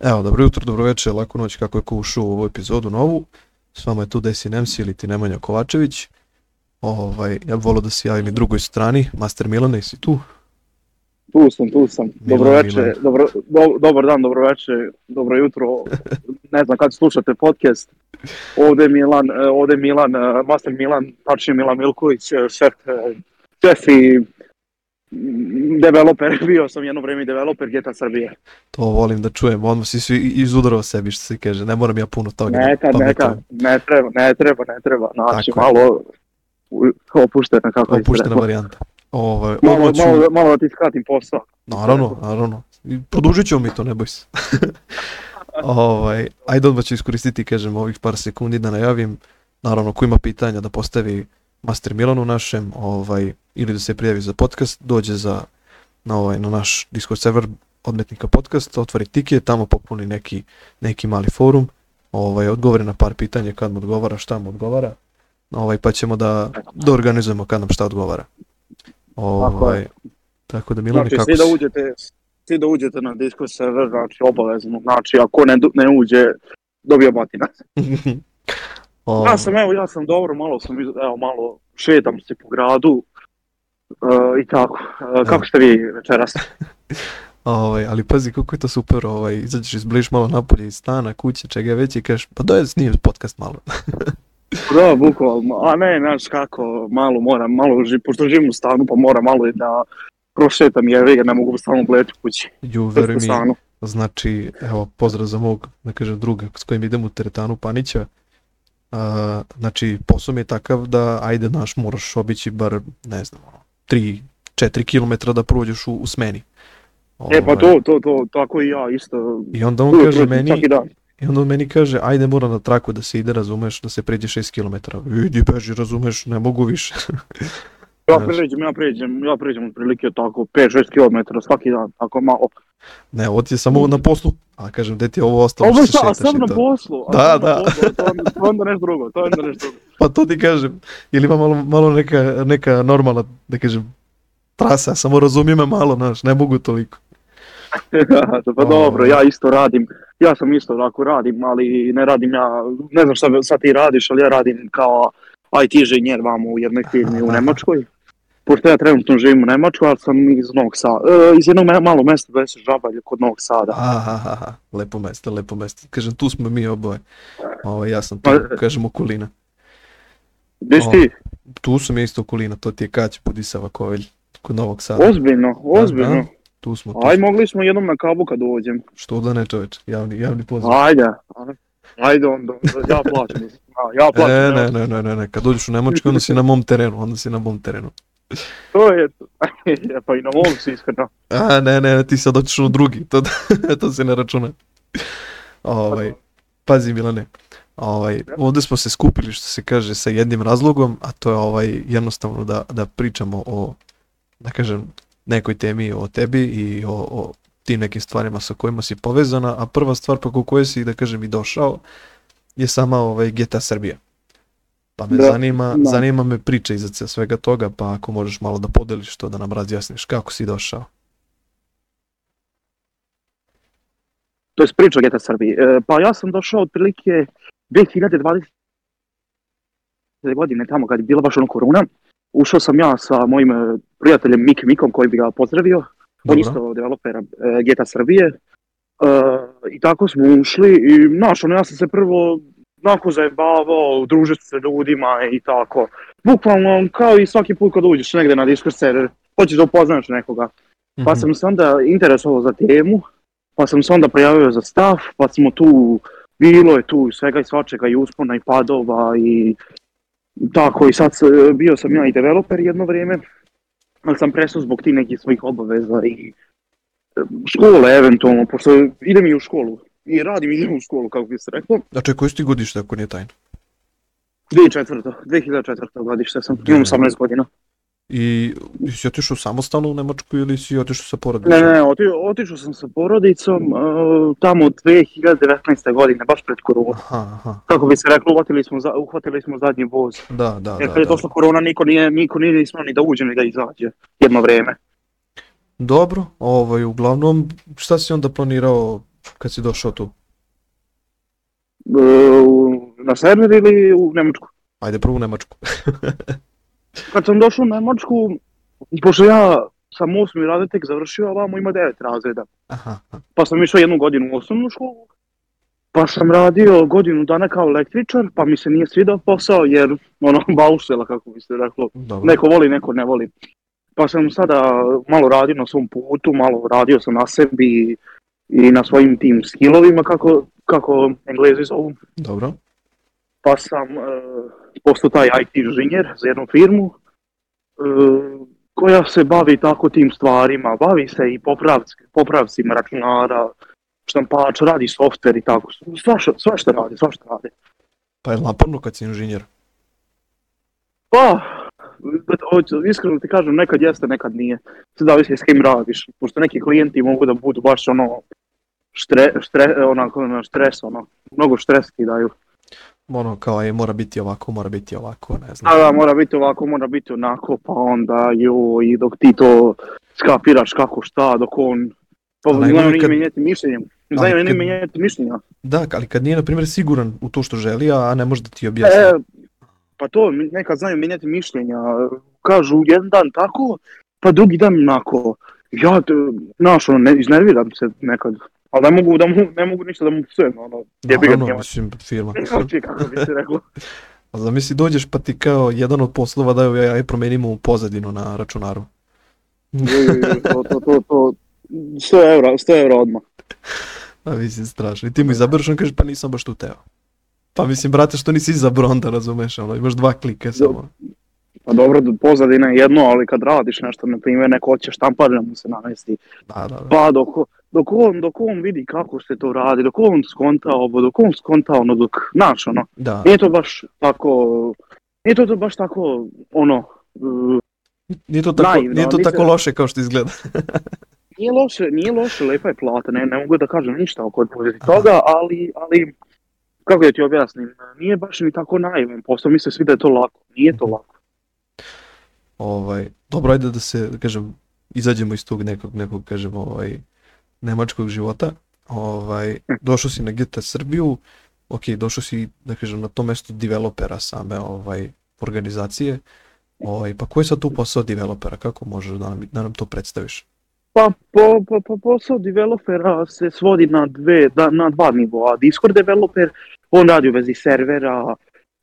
Evo, dobro jutro, dobro večer, laku noć, kako je ko ušao u ovu epizodu novu. S vama je tu Desi Nemsi ili ti Nemanja Kovačević. Ovaj, ja bih volio da se javim i drugoj strani. Master Milane, si tu? Tu sam, tu sam. Milan, Dobro večer, dobro, do, dobar dan, dobro večer, dobro jutro. ne znam kad slušate podcast. Ovde je Milan, e, ovde je Milan, e, master Milan, tačnije Milan Milković, e, šef, šef i developer, bio sam jedno vreme i developer GTA Srbije. To volim da čujem, odmah si svi izudarao sebi što se kaže, ne moram ja puno toga Neka, da neka, pametujem. ne treba, ne treba, ne treba, znači Tako je. malo opuštena kako se Opuštena varijanta. Ovaj, Malo, ću, malo, malo da ti skratim posao. naravno, naravno. Produžit ćemo mi to, ne boj se. ovaj, ajde odmah ću iskoristiti, kažem, ovih par sekundi da najavim. Naravno, ko ima pitanja da postavi Master Milanu našem, ovaj, ili da se prijavi za podcast, dođe za, na, ovaj, na naš Discord server odmetnika podcast, otvori tiket, tamo popuni neki, neki mali forum, ovaj, odgovori na par pitanja kad mu odgovara, šta mu odgovara, ovaj, pa ćemo da, da organizujemo kad nam šta odgovara. Ovaj, tako da Milane, Znači, kako svi da si? uđete, svi da uđete na Discord server, znači obavezno, znači ako ne, ne uđe, dobija batina. Ovaj, Ja sam, evo, ja sam dobro, malo sam, iz- evo, malo šetam se po gradu e, i tako. E, kako ste vi večeras? Ovaj, ali pazi kako je to super, ovaj, izađeš izbliš malo napolje iz stana, kuće, čega već i kažeš, pa doj snijem podcast malo. Da, bukvalno, a ne, znaš kako, malo moram, malo, ži, pošto živim u stanu, pa moram malo i da prošetam, jer jer ne mogu stalno gledati kući. Ju, veruj mi, znači, evo, pozdrav za mog, da kažem, druga s kojim idem u teretanu Panića. A, znači, posao mi je takav da, ajde, naš, moraš obići bar, ne znam, 3-4 km da prođeš u, u smeni. E, pa Ovaj, to, to, to, tako i ja isto. I onda on kaže meni. I onda on meni kaže, ajde mora na traku da se ide, razumeš, da se pređe 6 km. Idi beži, razumeš, ne mogu više. Ja Znaš. pređem, ja pređem, ja pređem otprilike tako 5-6 km svaki dan, tako malo. ne, ovo ti je samo na poslu. A kažem, gde ti je ovo ostalo Ovo što se šetaš sam i na poslu, a Da, da. na poslu, to, je onda- to onda nešto drugo, to je onda nešto drugo. Pa to ti kažem. Ili ima malo, malo neka, neka normalna, da kažem, trasa, samo razumi me malo, znaš, ne mogu toliko. pa dobro, ja isto radim, ja sam isto tako radim, ali ne radim ja, ne znam šta sad ti radiš, ali ja radim kao IT inženjer vamo u jednoj firmi u Nemačkoj. Pošto ja trenutno živim u Nemačkoj, ali sam iz Novog Sada, e, iz jednog malog mesta da se žabalje kod Novog Sada. Aha, aha, lepo mesto, lepo mesto. Kažem, tu smo mi oboje. Ovo, ja sam tu, Pa- kažem, okolina. Gdje si ti? Tu sam ja isto okolina, to ti je Kać, Budisava, Kovelj, kod Novog Sada. Ozbiljno, ozbiljno. Da, Tu smo, tu Aj, smo. mogli smo jednom na kavu kad dođem. Što da ne čoveč, javni, javni poziv. Ajde, ajde. onda, ja plaćam. Ja plaćam. E, ne, ne, ne, ne, ne, kad dođeš u Nemačku, onda si na mom terenu, onda si na mom terenu. To je, pa i na mom si iskreno. A, ne, ne, ti sad dođeš u drugi, to, to se ne računa. Ovaj, pazi Milane, ovaj, ovde smo se skupili, što se kaže, sa jednim razlogom, a to je ovaj, jednostavno da, da pričamo o, da kažem, nekoj temi o tebi i o, o tim nekim stvarima sa kojima si povezana, a prva stvar preko koje si, da kažem, i došao, je sama ovaj, GTA Srbija. Pa me Da, zanima, da. zanima me priča iza svega toga, pa ako možeš malo da podeliš to, da nam razjasniš kako si došao. To je priča o GTA Srbiji. E, pa ja sam došao otprilike 2020. godine tamo kad je bila baš ono korona. Ušao sam ja sa mojim e, prijateljem Mik Mikom koji bi ga pozdravio. On Dobro. isto developer e, GTA Srbije. E, I tako smo ušli i znaš, ono, ja sam se prvo onako zajebavao, družio se sa ljudima i tako. Bukvalno kao i svaki put kad uđeš negde na Discord server, hoćeš da upoznaš nekoga. Pa Mhm. sam se onda interesovao za temu, pa sam se onda prijavio za stav, pa smo tu, bilo je tu svega i svačega i uspona i padova i tako i sad bio sam ja i developer jedno vrijeme, ali sam prestao zbog tih nekih svojih obaveza i e, škole eventualno, pošto idem i u školu i radim idem u školu kako bi se reklo. Znači, koji su ti godište ako nije tajno? 2004. 2004. godište sam, imam 18 godina. I si otišao samostalno u Nemačku ili si otišao sa porodicom? Ne, ne, oti, otišao sam sa porodicom e, tamo 2019. godine, baš pred koronu. Aha, aha, kako bi se reklo, uhvatili smo, za, uhvatili smo zadnji voz. da, da, Jer da. kad je da. došla korona, niko nije, niko nije smio ni da uđe ni da izađe jedno vrijeme. Dobro, ovaj, uglavnom, šta si onda planirao kad si došao tu? E, na server ili u Nemačku. Ajde prvo u Nemačku. Kad sam došao u Nemačku, pošto ja sam osmi razred tek završio, a vamo ima devet razreda. Aha, aha. Pa sam išao jednu godinu u osnovnu školu, pa sam radio godinu dana kao električar, pa mi se nije svidao posao jer ono baušela kako bi se reklo. dobro. Neko voli, neko ne voli. Pa sam sada malo radio na svom putu, malo radio sam na sebi i na svojim tim skillovima kako, kako englezi zovu. Dobro. Pa sam e, postao taj IT inženjer za jednu firmu e, koja se bavi tako tim stvarima. Bavi se i popravci, popravcima računara, štampač, radi softver i tako. Svašta, svašta radi, svašta radi. Pa je naporno kad si inženjer. Pa, da- hoću- iskreno ti kažem, nekad jeste, nekad nije. Sve zavisi s kim radiš. Pošto neki klijenti mogu da budu baš ono, štre, štre, onako, ono, stres, ono, mnogo stres ti daju. Ono kao je mora biti ovako, mora biti ovako, ne znam. Da, da, mora biti ovako, mora biti onako, pa onda joj, i dok ti to skapiraš kako šta, dok on, pa najgore oni kad- mijenjati mišljenje. Znaju oni kad- mijenjati mišljenja. Da, ali kad nije na primjer siguran u to što želi, a ne može da ti objasni. E, pa to, nekad znaju mijenjati mišljenja. Kažu jedan dan tako, pa drugi dan onako. Ja, znaš, ono, ne, iznerviram se nekad. Ali ne mogu, da mu, ne mogu ništa da mu psujem, ono, jebi ga Naravno, njemac. mislim, firma. Oči, kako bi se reklo. A zamisli dođeš pa ti kao jedan od poslova daju ja, aj promenimo pozadinu na računaru. To, to, to, to, 100 eura, 100 eura odmah. A mislim strašno. I ti mu izabereš, on kaže pa nisam baš tu teo. Pa mislim, brate, što nisi izabrao onda, razumeš, ono, imaš dva klika samo. Pa dobro, pozadina je jedno, ali kad radiš nešto, na primjer, neko hoće štampar da mu se namesti, Da, da, da. pa dok, dok, on, dok on vidi kako se to radi, dok on skonta ovo, dok on skonta ono, dok, znaš, ono, Da, nije to baš tako, nije to, to baš tako, ono, nije to tako, naivno, nije to tako loše kao što izgleda. nije loše, nije loše, lepa je plata, ne, ne mogu da kažem ništa oko toga, ali, ali, kako da ti objasnim, nije baš ni tako naivan posao, mi se svi da je to lako, nije to lako. Ovaj, dobro, ajde da se, da kažem, izađemo iz tog nekog, nekog, kažem, ovaj, nemačkog života. Ovaj, došao si na GT Srbiju, ok, došao si, da kažem, na to mesto developera same ovaj, organizacije. Ovaj, pa koji je sad tu posao developera? Kako možeš da nam, da nam to predstaviš? Pa po, po, po, posao developera se svodi na, dve, da, na dva nivoa. Discord developer, on radi u vezi servera,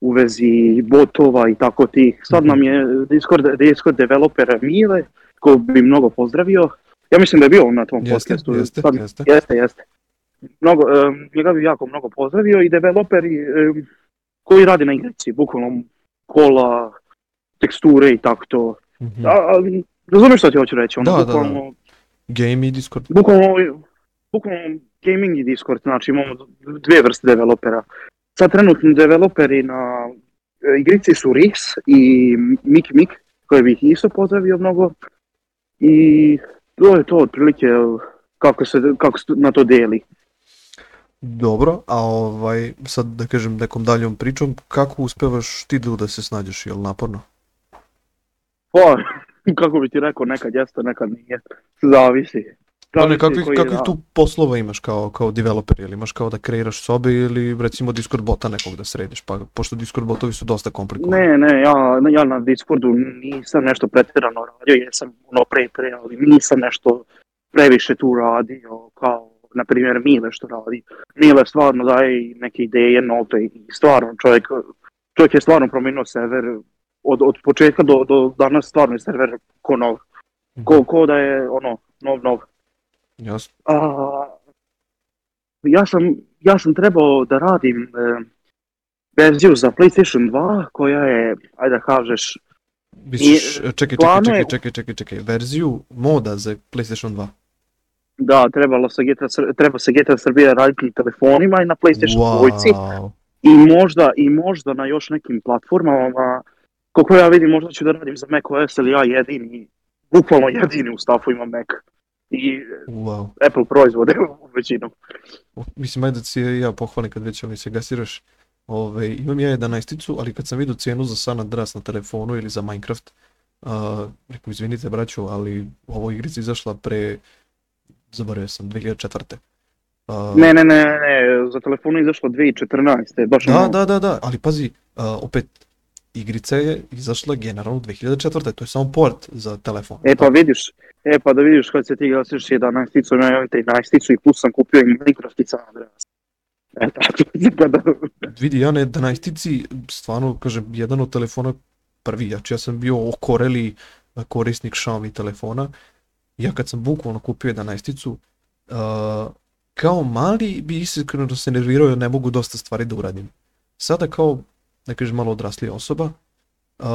u vezi botova i tako tih. Sad nam je Discord, Discord developer Mile, ko bi mnogo pozdravio. Ja mislim da je bio on na tom Jeste, podcastu. jeste, Sad- jeste. Jeste, jeste. Mnogo, em, njega bi jako mnogo pozdravio i developeri em, koji radi na igrici, bukvalno kola, teksture i tako to. Mhm. A, a, razumiješ što ti hoću reći? Ono, Da, da, da. Game i Discord. bukvalno, bukvalno gaming i Discord, znači imamo dvije vrste developera. Sad trenutni developeri na e, igrici su Rix i Mik Mik, koje bih isto pozdravio mnogo. I to je to otprilike kako se, kako se na to deli. Dobro, a ovaj, sad da kažem nekom daljom pričom, kako uspevaš ti da se snađeš, jel naporno? Pa, kako bi ti rekao, nekad jeste, nekad nije. Zavisi. Pa ne, kakvih, kakvih dan. tu poslova imaš kao, kao developer, ili imaš kao da kreiraš sobe ili recimo Discord bota nekog da središ, pa pošto Discord botovi su dosta komplikovani. Ne, ne, ja, ja na Discordu nisam nešto pretjerano radio, jesam ono pre pre, ali nisam nešto previše tu radio, kao na primjer Mile što radi. Mile stvarno daje neke ideje nove i stvarno čovjek, čovjek je stvarno promijenio server od, od početka do, do danas stvarno je server ko nov, ko, ko da je ono nov nov. Jasno. A, ja, sam, ja sam trebao da radim e, verziju za PlayStation 2 koja je, ajde da kažeš, Misliš, čekaj, čekaj, čekaj, je- čekaj, čekaj, čekaj, verziju moda za PlayStation 2. da trebalo se GTA, treba se GTA Srbija raditi na telefonima i na PlayStation 2 Wow. i možda, i možda na još nekim platformama, koliko ja vidim možda ću da radim za macOS ali ja jedini, bukvalno jedini u stafu imam Mac i wow. Apple proizvode u većinu. O, Mislim, ajde da si ja pohvalim kad već ovaj se gasiraš. Ove, imam ja 11 ali kad sam vidio cijenu za San Andreas na telefonu ili za Minecraft, uh, rekao, izvinite braću, ali ovo igrica izašla pre, zaboravio sam, 2004. Uh, Ne, ne, ne, ne, za telefonu izašlo 2014. Baš Da, ono- da, da, da, ali pazi, uh, opet, igrica je izašla generalno 2004. To je samo port za telefon. E pa vidiš, e pa da vidiš kad se ti glasiš 11-icu, ja imam 13-icu i plus sam kupio i Minecraftica Andreas. E tako, kada, Vidi, ja na 11 stvarno, kažem, jedan od telefona prvi, znači ja sam bio okoreli korisnik Xiaomi telefona. Ja kad sam bukvalno kupio 11 uh, kao mali bi iskreno se nervirao jer ne mogu dosta stvari da uradim. Sada kao, da kažem, malo odraslija osoba, uh,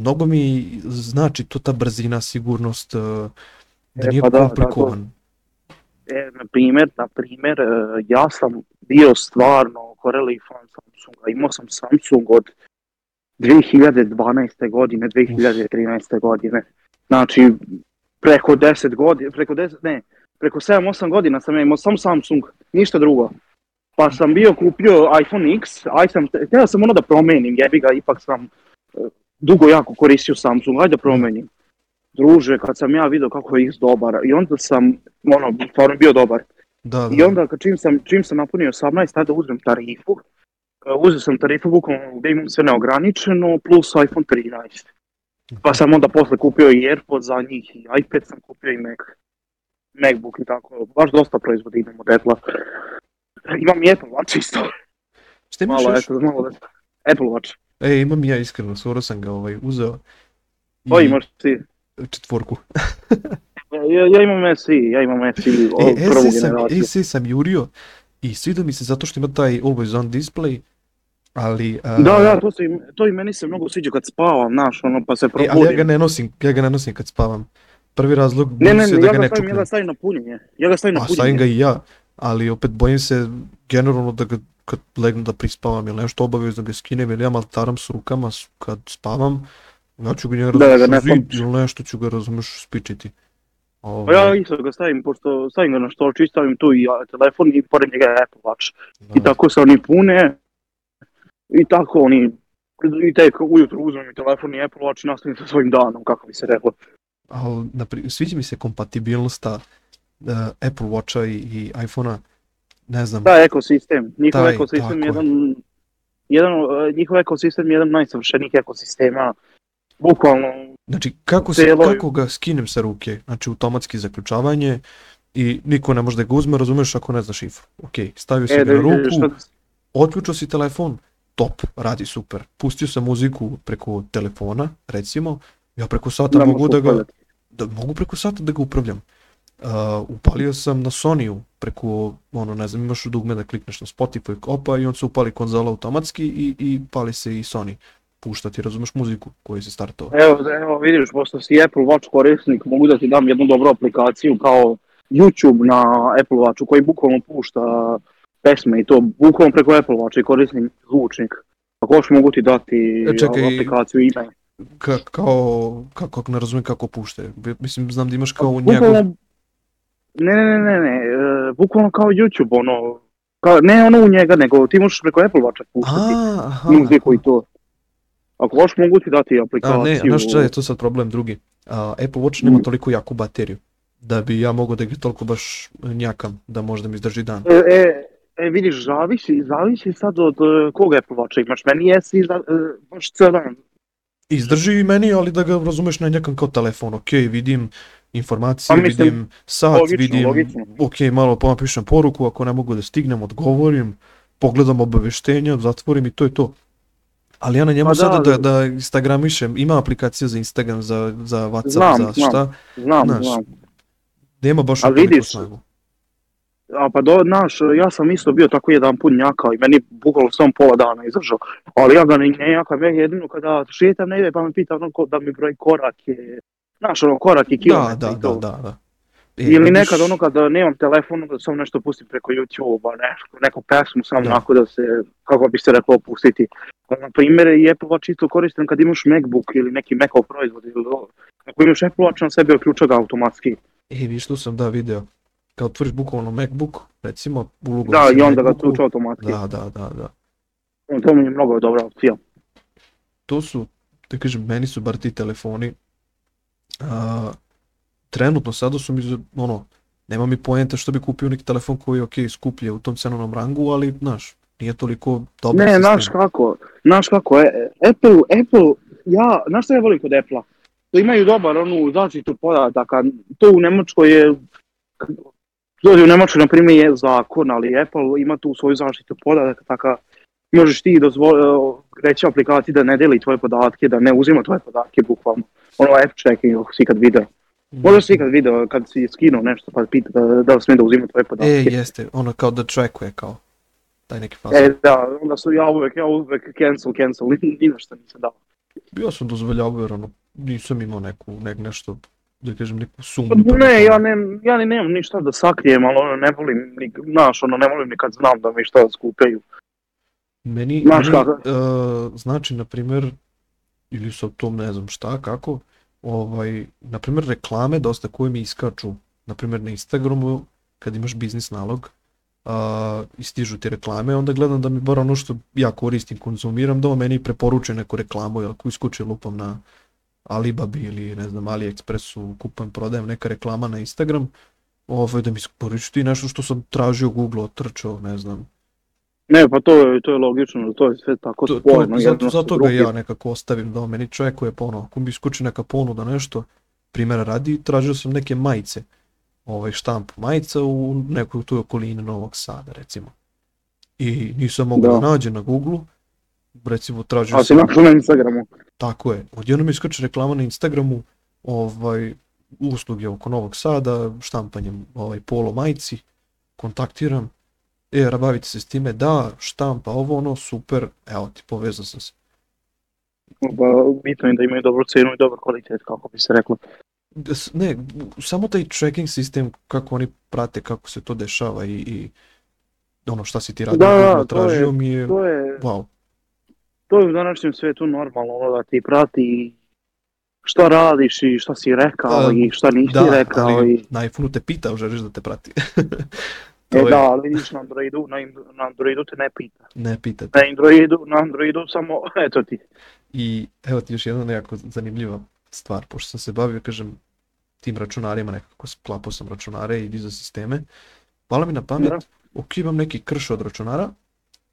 mnogo mi znači to ta brzina, sigurnost, uh, da E, nije pa da, komplikovan. e, na primjer, na primjer, e, ja sam bio stvarno koreli fan Samsunga, imao sam Samsung od 2012. godine, 2013. godine. Znači, preko 10 godina, preko 10, ne, preko 7-8 godina sam ja imao samo Samsung, ništa drugo. Pa sam bio kupio iPhone X, aj sam, htio sam ono da promenim, jebi ga, ipak sam e, dugo jako koristio Samsung, ajde da promenim. Druže, kad sam ja vidio kako je X dobar, i onda sam, ono, stvarno bio dobar. Da, da. I onda kad čim sam, čim sam napunio 18, tada uzmem tarifu. E, Uzeo sam tarifu bukvalno gdje imam sve neograničeno, plus iPhone 13. Pa sam onda posle kupio i Airpods za njih, i iPad sam kupio i Mac. Macbook i tako, baš dosta proizvoda imam od Apple-a. Imam i Apple Watch isto, Šta imaš malo, još? eto, malo da... Apple Watch, E, imam i ja iskreno, skoro sam ga ovaj, uzeo. I imaš ti. Četvorku. Ja, ja imam SE, ja imam SE, E, prvu SE sam. SE sam jurio i svidio mi se zato što ima taj always on display, ali... a, Da, da, to, se, to i meni se mnogo sviđa kad spavam, znaš, ono, pa se e, probudim. ali ja ga ne nosim, ja ga ne nosim kad spavam. Prvi razlog Ne, ne, se ne, da ja ga ga ne stavim, ja čuknem. ga stavim na punjenje. Ja ga stavim na A punjenje. stavim ga i ja, ali opet bojim se generalno da ga kad legnem da prispavam ili nešto obavezno ga skinem ili ja maltaram s rukama kad spavam, ja ću ga njega Da, da ga razumeš ne zid ili nešto ću ga razumeš spičiti. Pa Ovaj, ja isto ga stavim, pošto stavim ga na stolčić, stavim tu i telefon i pored njega je Apple Watch. I da. tako se oni pune. I tako oni, i tek ujutro uzmem i telefon i Apple Watch i nastavim sa svojim danom, kako bi se reklo. ali napri- sviđa mi se kompatibilnost ta uh, Apple Watcha i, i iPhonea, ne znam, Da, ekosistem, njihov Taj, ekosistem je je. jedan, jedan, e, njihov ekosistem je jedan najsavršenijih ekosistema. Bukvalno, znači kako, se, Celo- kako ga skinem sa ruke, znači automatski zaključavanje i niko ne može da ga uzme, razumeš ako ne znaš šifru. Ok, stavio si e, ga da na ruku, šta, otključao si telefon, top, radi super. Pustio sam muziku preko telefona, recimo, ja preko sata da mogu da ga, da mogu preko sata da ga upravljam. Uh, upalio sam na Sonyu preko, ono, ne znam, imaš dugme da klikneš na Spotify, opa i on se upali konzola automatski i, i pali se i Sony. Pušta ti, razumeš, muziku koju si startao. Evo, evo vidiš, pošto si Apple Watch korisnik, mogu da ti dam jednu dobru aplikaciju kao YouTube na Apple Watchu koji bukvalno pušta pesme i to bukvalno preko Apple Watcha i korisnim zvučnik. Ako još mogu ti dati E, čekaj, aplikaciju ime. Ka, kao, kako, ne razumijem kako pušte. Mislim, znam da imaš kao njegov... Ne, ne, ne, ne, ne, e, bukvalno kao YouTube, ono, kao, ne ono u njega, nego ti možeš preko Apple Watcha puštati A, aha. muziku i to. Ako još mogu ti dati A aplikaciju. ne, znaš šta je to sad problem drugi? A, Apple Watch nema Mm. toliko jaku bateriju da bi ja mogao da ga toliko baš njakam da možda mi izdrži dan. E, e, e, vidiš, zavisi, zavisi sad od e, kog Apple Watcha imaš. Meni jesi za, e, baš cijel dan. Izdrži i meni, ali da ga razumeš na njakam kao telefon. Ok, vidim informacije, Pa mislim, vidim sat, logično, vidim, logično. ok, malo ponapišem poruku, ako ne mogu da stignem, odgovorim, pogledam obaveštenja, zatvorim i to je to. Ali ja na njemu Pa da, sada da, da. da instagramišem, ima aplikacija za Instagram, za, za Whatsapp, Znam, za znam. šta, Znam, Znaš, znam. nema baš A toliko vidiš, snagu. A pa do, znaš, ja sam isto bio tako jedan put njakao i meni bukvalno sam pola dana izdržao. Ali ja ga ne, njakam, ja jedino kada šetam negdje pa me pita ono ko, da mi broji korake. Znaš, ono korake, Da, kilometre da, i da, to. da, da. E, Ili vidiš, nekad ono kada nemam telefon, onda sam nešto pustim preko YouTube-a, nešto, neku pesmu sam Da. onako da se, kako bi se rekao, pustiti. Na primjer, i Apple Watch isto koristim kad imaš Macbook ili neki Macov proizvod ili ovo. Ako imaš Apple Watch na sebi, uključa ga automatski. E, vidiš, tu sam da video. Kad otvoriš bukvalno MacBook, recimo, ulogu Da, i onda ga uključa automatski. Da, da, da, da. To mi je mnogo dobra opcija. To su, da kažem, meni su bar ti telefoni, a, trenutno sada su mi, ono, nema mi poenta što bi kupio neki telefon koji je ok, skuplje u tom cenovnom rangu, ali, znaš, nije toliko dobar Ne, znaš kako, znaš kako, e, Apple, Apple, ja, znaš šta ja volim kod Apple-a? To imaju dobar onu zaštitu podataka, to u Nemačkoj je, dođe u Nemačkoj na primjer je zakon, ali Apple ima tu svoju zaštitu podataka, taka možeš ti dozvoli, reći aplikaciji da ne deli tvoje podatke, da ne uzima tvoje podatke bukvalno. Ono app checking, ako si ikad video. Možda si ikad video kad si skinuo nešto pa pita da, da li smije da uzima tvoje podatke. E, jeste, ono kao da trackuje kao, taj neki fazon. E, da, onda su ja uvek, ja uvek cancel, cancel, ni, na što nisam dao. Ja sam dozvoljavao jer ono, nisam imao neku, nek, nešto, da kažem, neku sumnju. Pa Ne, ja, ne, ja ni nemam ništa da sakrijem, ali ono, ne volim, ni, znaš, ono, ne volim ni kad znam da mi šta skupljaju. Meni, Znaš meni uh, znači, na primjer, ili sa tom ne znam šta, kako, ovaj, na primjer, reklame dosta koje mi iskaču, na primjer na Instagramu, kad imaš biznis nalog, uh, i stižu ti reklame, onda gledam da mi bar ono što ja koristim, konzumiram, da on meni preporučuje neku reklamu, ako iskuče lupam na Alibabi ili ne znam AliExpressu, kupujem, prodajem neka reklama na Instagram, ovaj, da mi isporuči ti nešto što sam tražio u Google, otrčao, ne znam, Ne, pa to je, to je logično, to je sve tako to, spojeno. to, zato, zato ga ja nekako ostavim da meni čekuje pa ono, ako mi iskuči neka ponuda nešto, primjera radi, tražio sam neke majice, ovaj štampu majica u nekoj tu okolini Novog Sada recimo. I nisam mogao da, Da. nađem na Google, recimo tražio A si sam, našao na Instagramu. tako je, odjednom mi iskače reklama na Instagramu, ovaj, usluge oko Novog Sada, štampanjem ovaj, polo majici, kontaktiram, e, bavite se s time, da, štampa, ovo ono, super, evo ti, povezao sam se. Pa, bitno je da imaju dobru cenu i dobar kvalitet, kako bi se reklo. Da Ne, samo taj tracking sistem, kako oni prate kako se to dešava i, i ono šta si ti radio, Da, da, to je- tražio mi je, To je, wow. to je u današnjem svijetu normalno, ono da ti prati šta radiš i šta si rekao Pa, i šta nisi Da, rekao ali i... na iPhone-u te pita, želiš da te prati. E, to je, da, ali vidiš na Androidu, na, na Androidu te ne pita. ne pita te. Na Androidu, na Androidu samo, eto ti. I evo ti još jedna nekako zanimljiva stvar, pošto sam se bavio, kažem, tim računarima, nekako sklapao sam računare i dizao sisteme, pala mi na pamet, Da. ok, imam neki krš od računara,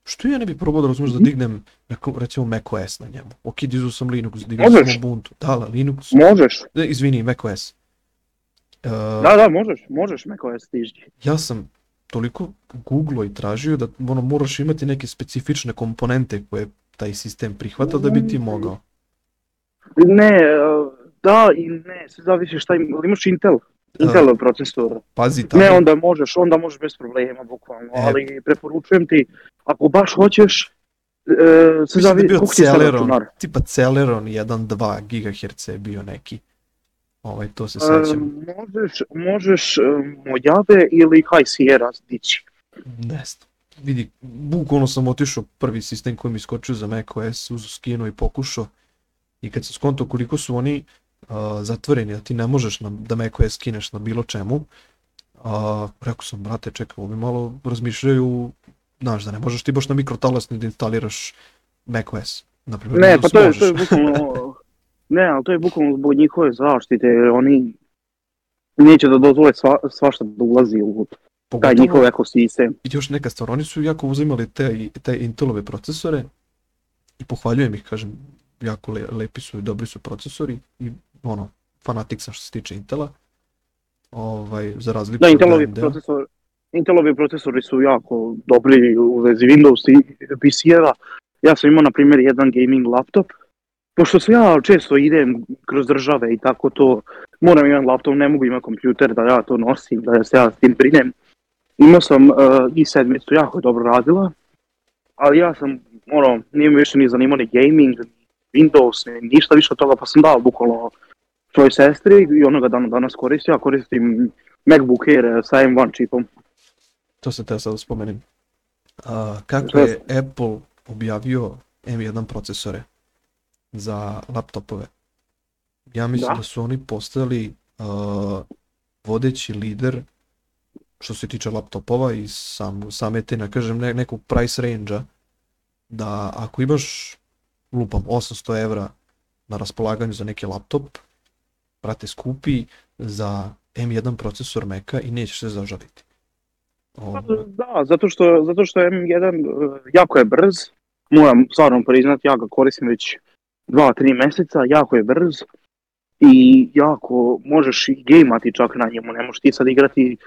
što ja ne bi probao da razumiješ Mhm. da dignem, neko, recimo macOS na njemu. Ok, dizao sam Linux, digao Možeš. sam Ubuntu, da, la, Linux, Možeš, ne, izvini, macOS. Uh, da, da, možeš, možeš macOS stiži. ja sam toliko googlao i tražio da ono, moraš imati neke specifične komponente koje taj sistem prihvata da bi ti mogao. Ne, e, da i ne, sve zavisi šta im, imaš Intel, Intel procesor. Pazi, tamo, Ne, onda možeš, onda možeš bez problema, bukvalno, E. ali preporučujem ti, ako baš hoćeš, e, sve da zavisi, koliko ti je Celeron, tipa Celeron 1.2 GHz je bio neki. Ovaj, to se E, sećam. možeš, možeš e, Mojave ili High Sierra dići. Ne znam. Vidi, bukvalno sam otišao prvi sistem koji mi iskočio za macOS, uz skinu i pokušao. I kad sam skontao koliko su oni uh, zatvoreni, da ti ne možeš na, da macOS skineš na bilo čemu, uh, rekao sam, brate, čekaj, ovi malo razmišljaju, znaš, da ne možeš ti baš na mikrotalasni da instaliraš macOS. Naprimjer, Ne, pa to je, to je možeš. bukvalno, ne, ali to je bukvalno zbog njihove zaštite, jer oni neće da dozvole sva, svašta da ulazi u taj Pogotovo- njihov ekosistem. Još neka stvar, oni su jako uzimali te, te Intelove procesore i pohvaljujem ih, kažem, jako le, lepi su i dobri su procesori i ono, fanatik sam što se tiče Intela. Ovaj, za razliku Da, Intelovi, AMD-a. procesor, Intelovi procesori su jako dobri u vezi Windows i PC-eva. Ja sam imao, na primjer, jedan gaming laptop. Pošto se ja često idem kroz države i tako to, moram imati laptop, ne mogu imati kompjuter da ja to nosim, da se ja s tim brinem. Imao sam uh, i sedmicu, jako dobro radila, ali ja sam, ono, nije me više ni zanimao ni gaming, Windows, ni ništa više od toga, pa sam dao bukvalno svojoj sestri i onoga dana danas koristim, ja koristim MacBook Air sa M1 čipom. To sam teo sad spomenem. A, kako je Apple objavio M1 procesore za laptopove? Ja mislim da, Da. su oni postali a, vodeći lider što se tiče laptopova i sam, same te, ne kažem, ne, nekog price range-a, da ako imaš, lupam, 800 evra na raspolaganju za neki laptop, brate, skupi za M1 procesor Maca i nećeš se zažaliti. Ovaj, Da, zato što, zato što M1 uh, jako je brz, moram stvarno priznati, ja ga koristim već 2-3 meseca, jako je brz i jako možeš i gejmati čak na njemu, ne možeš ti sad igrati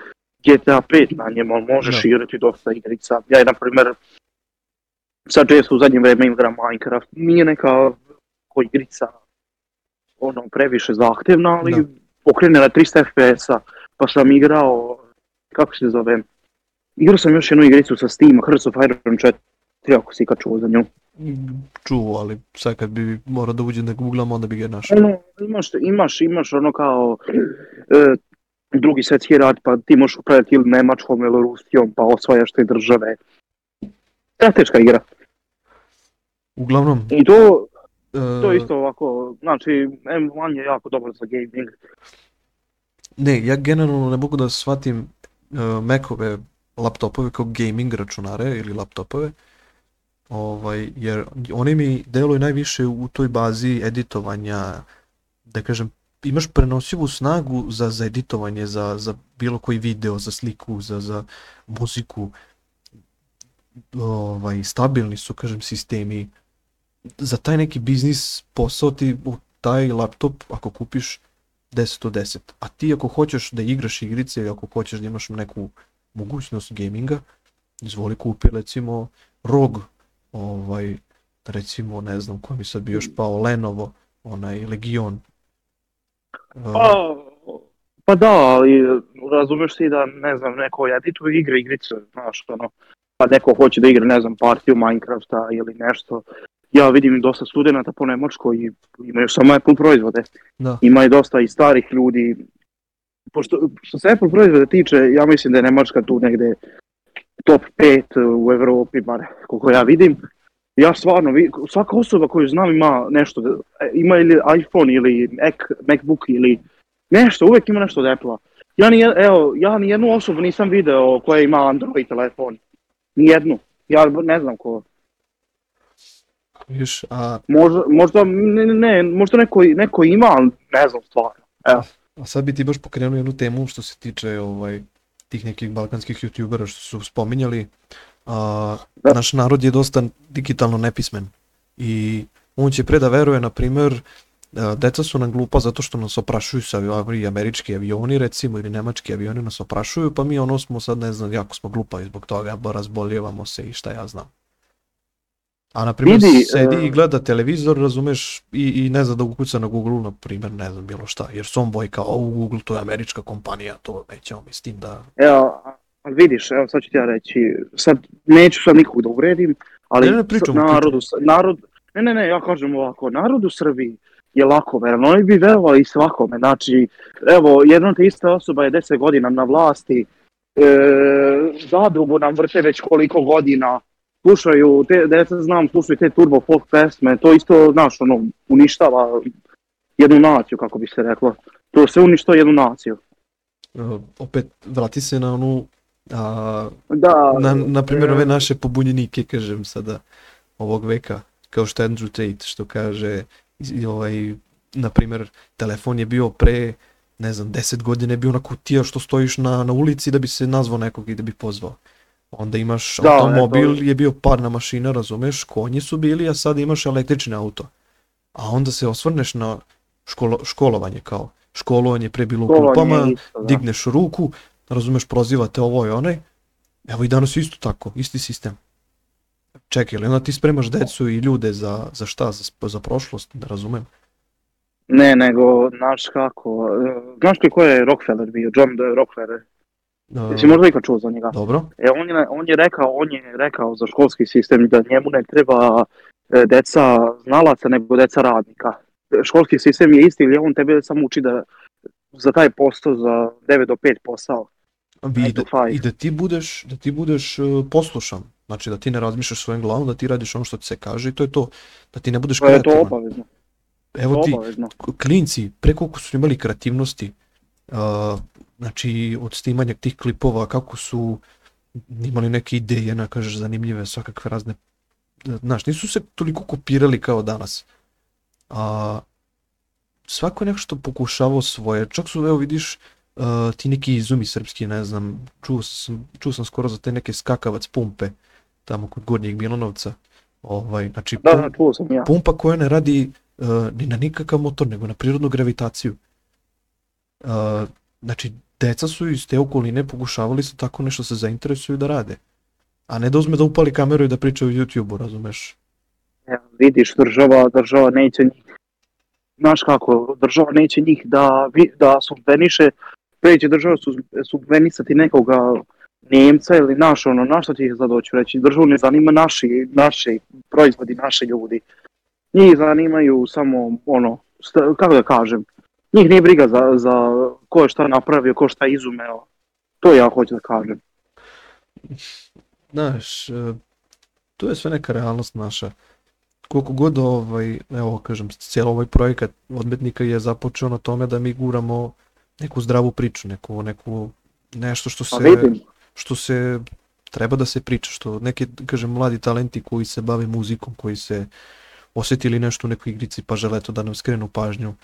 GTA 5 na njemu, ali možeš Da. igrati dosta igrica. Ja je, na primjer, sad često u zadnje vreme igram Minecraft, nije neka ko igrica ono previše zahtevna, ali Da. pokrene na 300 FPS-a, pa sam igrao, kako se zove, igrao sam još jednu igricu sa Steam, Hearts of Iron 4, ako si ikad čuo za nju. čuo, ali sad kad bi morao da uđem da googlam, onda bi ga našao. Ono, imaš, imaš, imaš ono kao e, drugi svjetski rat, pa ti možeš upravljati ili Nemačkom ili Rusijom, pa osvajaš te države. Strateška igra. Uglavnom, I to, e, to je isto ovako, znači M1 je jako dobar za gaming. ne, ja generalno ne mogu da shvatim uh, Macove laptopove kao gaming računare ili laptopove, ovaj, jer oni mi deluju najviše u toj bazi editovanja, da kažem, imaš prenosivu snagu za, za editovanje, za, za bilo koji video, za sliku, za, za muziku, ovaj, stabilni su, kažem, sistemi. Za taj neki biznis posao ti u taj laptop, ako kupiš 10 od 10, a ti ako hoćeš da igraš igrice ili ako hoćeš da imaš neku mogućnost gaminga, izvoli kupi recimo ROG, ovaj, recimo ne znam koji mi sad bi još pao, Lenovo, onaj Legion. Uh, Pa, pa da, ali razumeš ti da, ne znam, neko edituje igre, igrice, znaš, ono, pa neko hoće da igra, ne znam, partiju Minecrafta ili nešto. Ja vidim dosta studenta po Nemačkoj i imaju samo Apple proizvode. da, Ima i dosta i starih ljudi. Pošto, što se Apple proizvode tiče, ja mislim da je Nemačka tu negde top 5 u Evropi, bar koliko ja vidim. Ja stvarno, svaka osoba koju znam ima nešto, da- ima ili iPhone ili Mac, Macbook ili nešto, uvijek ima nešto od Apple-a. Ja ni, evo, ja ni jednu osobu nisam video koja ima Android telefon. Ni jednu. Ja ne znam ko. viš, a, Možda, možda, ne, ne, ne, možda neko, neko ima, ali ne znam stvarno. Evo. a sad bi ti baš pokrenuo jednu temu što se tiče ovaj, tih nekih balkanskih youtubera što su spominjali. A, Da. naš narod je dosta digitalno nepismen i on će pre da veruje, na primjer, a, deca su nam glupa zato što nas oprašuju sa avi- američki avioni recimo ili nemački avioni nas oprašuju pa mi ono smo sad ne znam jako smo glupavi zbog toga razboljevamo se i šta ja znam. A na primjer Vidi, sedi e, i gleda televizor, razumeš, i, i ne zna da ukuca na Google, na primjer, ne znam bilo šta, jer su on boji kao, u Google to je američka kompanija, to nećemo mi s tim da... Evo, ali vidiš, evo sad ću ti ja reći, sad neću sad nikog da uvredim, ali Ne, ne, pričamo, s- narodu, s- narod, ne, ne, ne, ja kažem ovako, narod u Srbiji je lako veran, oni bi verovali i svakome, znači, evo, jedna te ista osoba je 10 godina na vlasti, e, zadrugu nam vrte već koliko godina, slušaju, te, da sad znam, slušaju te turbo folk pesme, to isto, znaš, ono, uništava jednu naciju, kako bi se reklo, to sve uništava jednu naciju. Uh, opet, vrati se na onu, a, Da, na, na primjer, ove naše pobunjenike, kažem sada, ovog veka, kao što Andrew Tate, što kaže, ovaj, na primjer, telefon je bio pre, ne znam, 10 godina je bio na kutija što stojiš na, na ulici da bi se nazvao nekog i da bi pozvao. Onda imaš Da, automobil, eto. je bio parna mašina, razumeš, konji su bili, a sad imaš električni auto. A onda se osvrneš na školo, školovanje kao, školovanje pre bilo u klupama, isto, da. digneš ruku, razumeš, prozivate ovo i onaj, evo i danas isto tako, isti sistem. Čekaj, ali onda ti spremaš decu i ljude za, za šta, za, za prošlost, da razumem. Ne, nego, znaš kako, e, znaš ti ko je Rockefeller bio, John. Rockefeller, Uh, jesi možda ikad čuo za njega? Dobro, E, on je, on je rekao, on je rekao za školski sistem da njemu ne treba e, deca znalaca, nego deca radnika. E, Školski sistem je isti ili on tebe samo uči da za taj posao, za 9 do 5 posao. Nine da, i da ti budeš, da ti budeš uh, poslušan, znači da ti ne razmišljaš svojim glavom, da ti radiš ono što ti se kaže i to je to, da ti ne budeš To je to kreativan. obavezno. Evo To ti, obavezno. klinci, pre koliko su imali kreativnosti, uh, znači od snimanja tih klipova, kako su imali neke ideje, na kažeš, zanimljive, svakakve razne, znaš, nisu se toliko kopirali kao danas. A, svako je nešto pokušavao svoje, čak su, evo vidiš, uh, ti neki izumi srpski, ne znam, čuo sam, čuo sam skoro za te neke skakavac pumpe, tamo kod Gornjeg Milanovca. Ovaj, znači, Da, da, čuo sam ja. pumpa koja ne radi uh, ni na nikakav motor, nego na prirodnu gravitaciju. Uh, znači, deca su iz te okoline pokušavali su tako nešto se zainteresuju da rade. A ne da uzme da upali kameru i da priča u YouTube-u, razumeš? Ja, vidiš, država, država neće njih, znaš kako, država neće njih da, da subveniše, pre će država subvenisati nekoga Nemca ili naš, ono, na što ti ih zadoću reći, državu ne zanima naši, naši proizvodi, naši ljudi. Njih zanimaju samo, ono, kako da kažem, njih nije briga za, za ko je šta napravio, ko šta izumeo. To ja hoću da kažem. Znaš, e, to je sve neka realnost naša. Koliko god ovaj, evo kažem, cijelo ovaj projekat odmetnika je započeo na tome da mi guramo neku zdravu priču, neku, neku nešto što Pa se, što se treba da se priča, što neki, kažem, mladi talenti koji se bave muzikom, koji se osjetili nešto u nekoj igrici pa žele to da nam skrenu pažnju.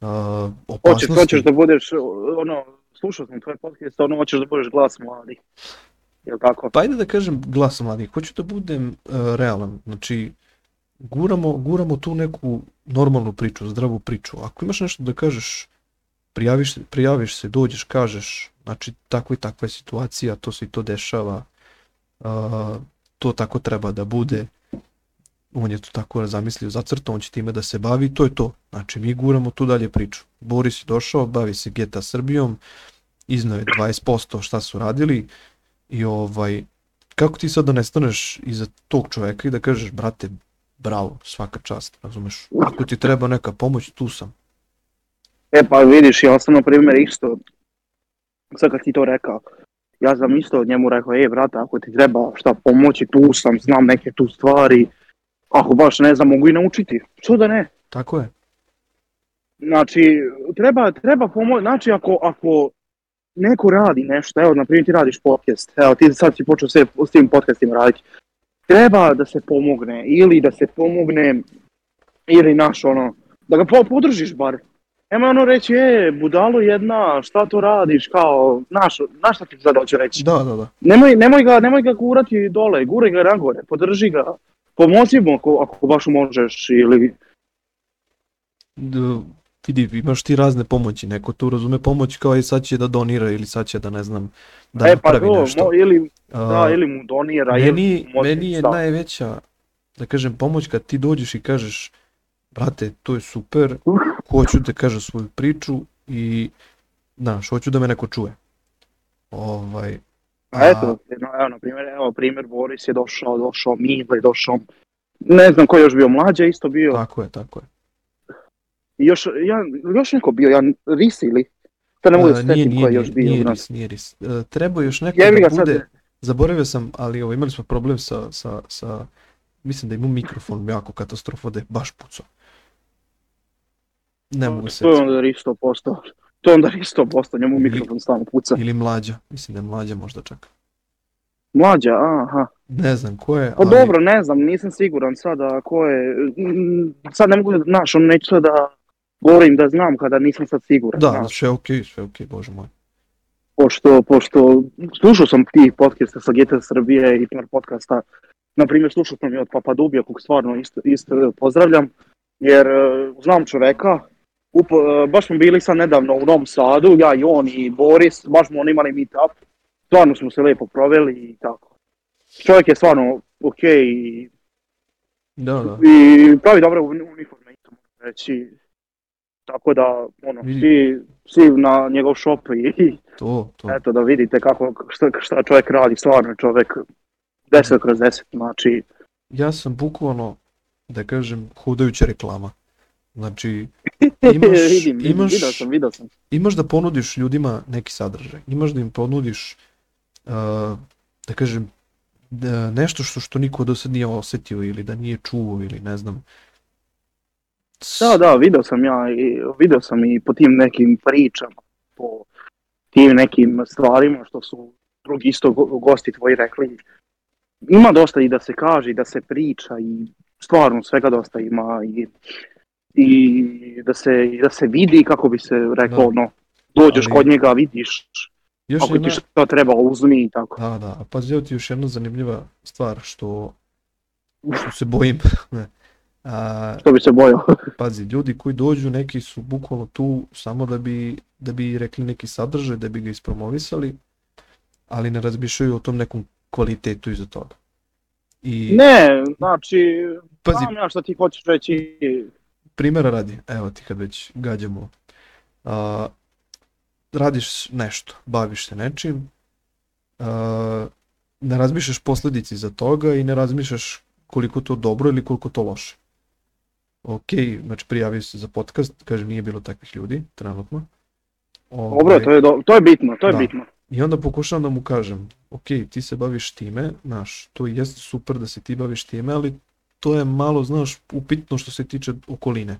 Uh, hoćeš, opasnosti. hoćeš da budeš, ono, slušao sam tvoj podcast, ono, hoćeš da budeš glas mladih. Jel tako? Pa ajde da kažem glas mladih, hoću da budem uh, realan, znači guramo, guramo tu neku normalnu priču, zdravu priču. Ako imaš nešto da kažeš, prijaviš, prijaviš se, dođeš, kažeš, znači tako i takva je situacija, to se i to dešava, uh, to tako treba da bude, on je to tako zamislio, zacrtao, on će time da se bavi, to je to. Znači mi guramo tu dalje priču. Boris je došao, bavi se GTA Srbijom, iznao je 20% šta su radili, i ovaj, kako ti sad da nestaneš iza tog čoveka i da kažeš, brate, bravo, svaka čast, razumeš? Ako ti treba neka pomoć, tu sam. E pa vidiš, ja sam na primjer isto, sad kad ti to rekao, ja sam isto njemu rekao, e brate, ako ti treba šta pomoći, tu sam, znam neke tu stvari, ako baš ne znam, mogu i naučiti, što da ne? Tako je. Znači, treba, treba pomoći, znači ako, ako neko radi nešto, evo, na primjer ti radiš podcast, evo ti sad si počeo sve s tim podcastima raditi, treba da se pomogne, ili da se pomogne, ili naš ono, da ga po- podržiš bar. Nema ono reći, e, budalo jedna, šta to radiš, kao, naš, naš šta ti sad hoću reći. Da, da, da. Nemoj, nemoj, ga, nemoj ga gurati dole, guraj ga nagore, podrži ga, pomozi mu ako, ako baš možeš, ili D- vidi, imaš ti razne pomoći, neko tu razume pomoć kao i sad će da donira ili sad će da ne znam, da e pa napravi to, nešto. mo, ili, A, da, ili mu donira, ili meni, može meni je stav. najveća, da kažem, pomoć kad ti dođeš i kažeš, brate, to je super, hoću da kažem svoju priču i, znaš, hoću da me neko čuje. Ovaj, A eto, no, evo, na primjer, evo, primjer, Boris je došao, došao Mile, je došao, ne znam ko je još bio, Mlađa je isto bio, tako je, tako je. i još, ja, još neko bio, ja, Ris ili, to ne mogu da E, se nije, nije, ko je još bio nije ris, nije ris. E, trebao je još neko Jebi da ga sad, bude, zaboravio sam, ali ovo, imali smo problem sa, sa, sa, mislim da ima mikrofon jako katastrofa da je baš pucao. Ne mogu se to je onda Ris 100%, to onda Ris 100%, njemu Ili- mikrofon stalno puca. Ili mlađa, mislim da je mlađa možda čak. Mlađa, aha. Ne znam ko je, Pa ali dobro, ne znam, nisam siguran sada ko je, mm, sad ne mogu da, znaš, ono, neću da govorim da znam kada nisam sad siguran, da, znaš. sve okej, sve okej, bože moj. pošto, pošto slušao sam tih podcasta sa GTA Srbije i par podcasta, na primjer slušao sam i od Papadubija kog stvarno isto, isto pozdravljam, jer e, znam čoveka, upo, e, baš smo bili sad nedavno u Novom Sadu, ja i on i Boris, baš smo oni imali meet up, stvarno smo se lijepo proveli i tako. Čovjek je stvarno ok i, Da, da. i pravi dobre uni- uniforme, isto reći, tako da, ono, Vidi. svi, svi na njegov shop i To, to. Eto da vidite kako, šta, šta čovjek radi, stvarno je čovjek 10 kroz 10, znači Ja sam bukvalno, da kažem, hodajuća reklama. Znači, Imaš- vidim, imaš- vidio sam, vidio sam. imaš da ponudiš ljudima neki sadržaj, imaš da im ponudiš, uh, da kažem, da nešto što, što niko do sad nije osetio ili da nije čuo ili ne znam. Da, da, vidio sam ja i vidio sam i po tim nekim pričama, po tim nekim stvarima što su drugi isto go- gosti tvoji rekli. Ima dosta i da se kaže i da se priča i stvarno svega dosta ima i, i da, se, i da se vidi kako bi se reklo Da. ono, dođeš Ali- kod njega, vidiš, Još ako jedna, ti šta treba uzmi i tako. da, da, a pazi, evo ti još jedna zanimljiva stvar što, što se bojim. A, Što bi se bojao. pazi, ljudi koji dođu, neki su bukvalno tu samo da bi, da bi rekli neki sadržaj, da bi ga ispromovisali, ali ne razmišljaju o tom nekom kvalitetu iza toga. I Ne, znači, pazi, znam ja šta ti hoćeš reći. Primjera radi, evo ti kad već gađamo, a, radiš nešto, baviš se nečim, a, ne razmišljaš posledici za toga i ne razmišljaš koliko to dobro ili koliko to loše. Ok, znači prijavio se za podcast, kaže nije bilo takvih ljudi, trenutno. Dobro, Ovaj, to je, do, to je bitno, to je Da. bitno. I onda pokušavam da mu kažem, ok, ti se baviš time, znaš, to jeste super da se ti baviš time, ali to je malo, znaš, upitno što se tiče okoline.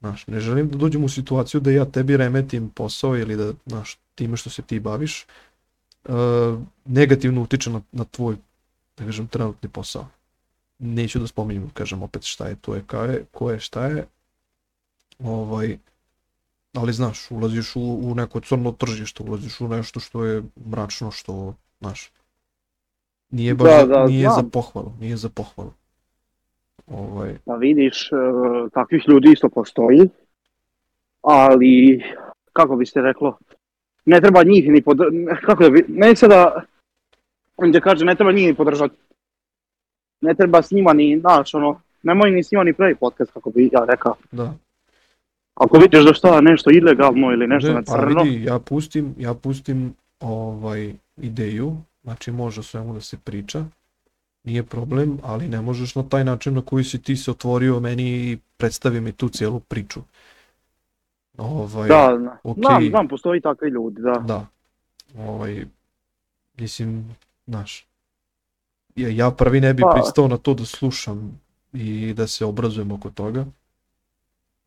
Znaš, ne želim da dođem u situaciju da ja tebi remetim posao ili da, znaš, time što se ti baviš, uh, negativno utiče na, na tvoj, da kažem, trenutni posao. Neću da spominjem, kažem opet šta je, to je, kao je, ko je, šta je, ovaj, ali znaš, ulaziš u, u neko crno tržište, ulaziš u nešto što je mračno, što, znaš, nije baš, Da, za- da, nije za znam. pohvalu, nije za pohvalu. Ovaj, Pa vidiš, e, takvih ljudi isto postoji, ali, kako bi se reklo, ne treba njih ni pod... Kako da bi... Ne sada, da kaže, ne treba njih ni podržati. Ne treba s njima ni, znaš, ono, nemoj ni s njima ni pravi podcast, kako bi ja rekao. da. Ako vidiš da šta nešto ilegalno ili nešto Ne, na ali crno, vidi, ja pustim, ja pustim ovaj ideju, znači može o svemu da se priča, nije problem, ali ne možeš na taj način na koji si ti se otvorio meni i predstavi mi tu cijelu priču. Ovaj, da, da. okej. znam, znam, postoji takvi ljudi, da. Da. Ovaj, mislim, znaš, ja, ja prvi ne bi Pa. pristao na to da slušam i da se obrazujem oko toga.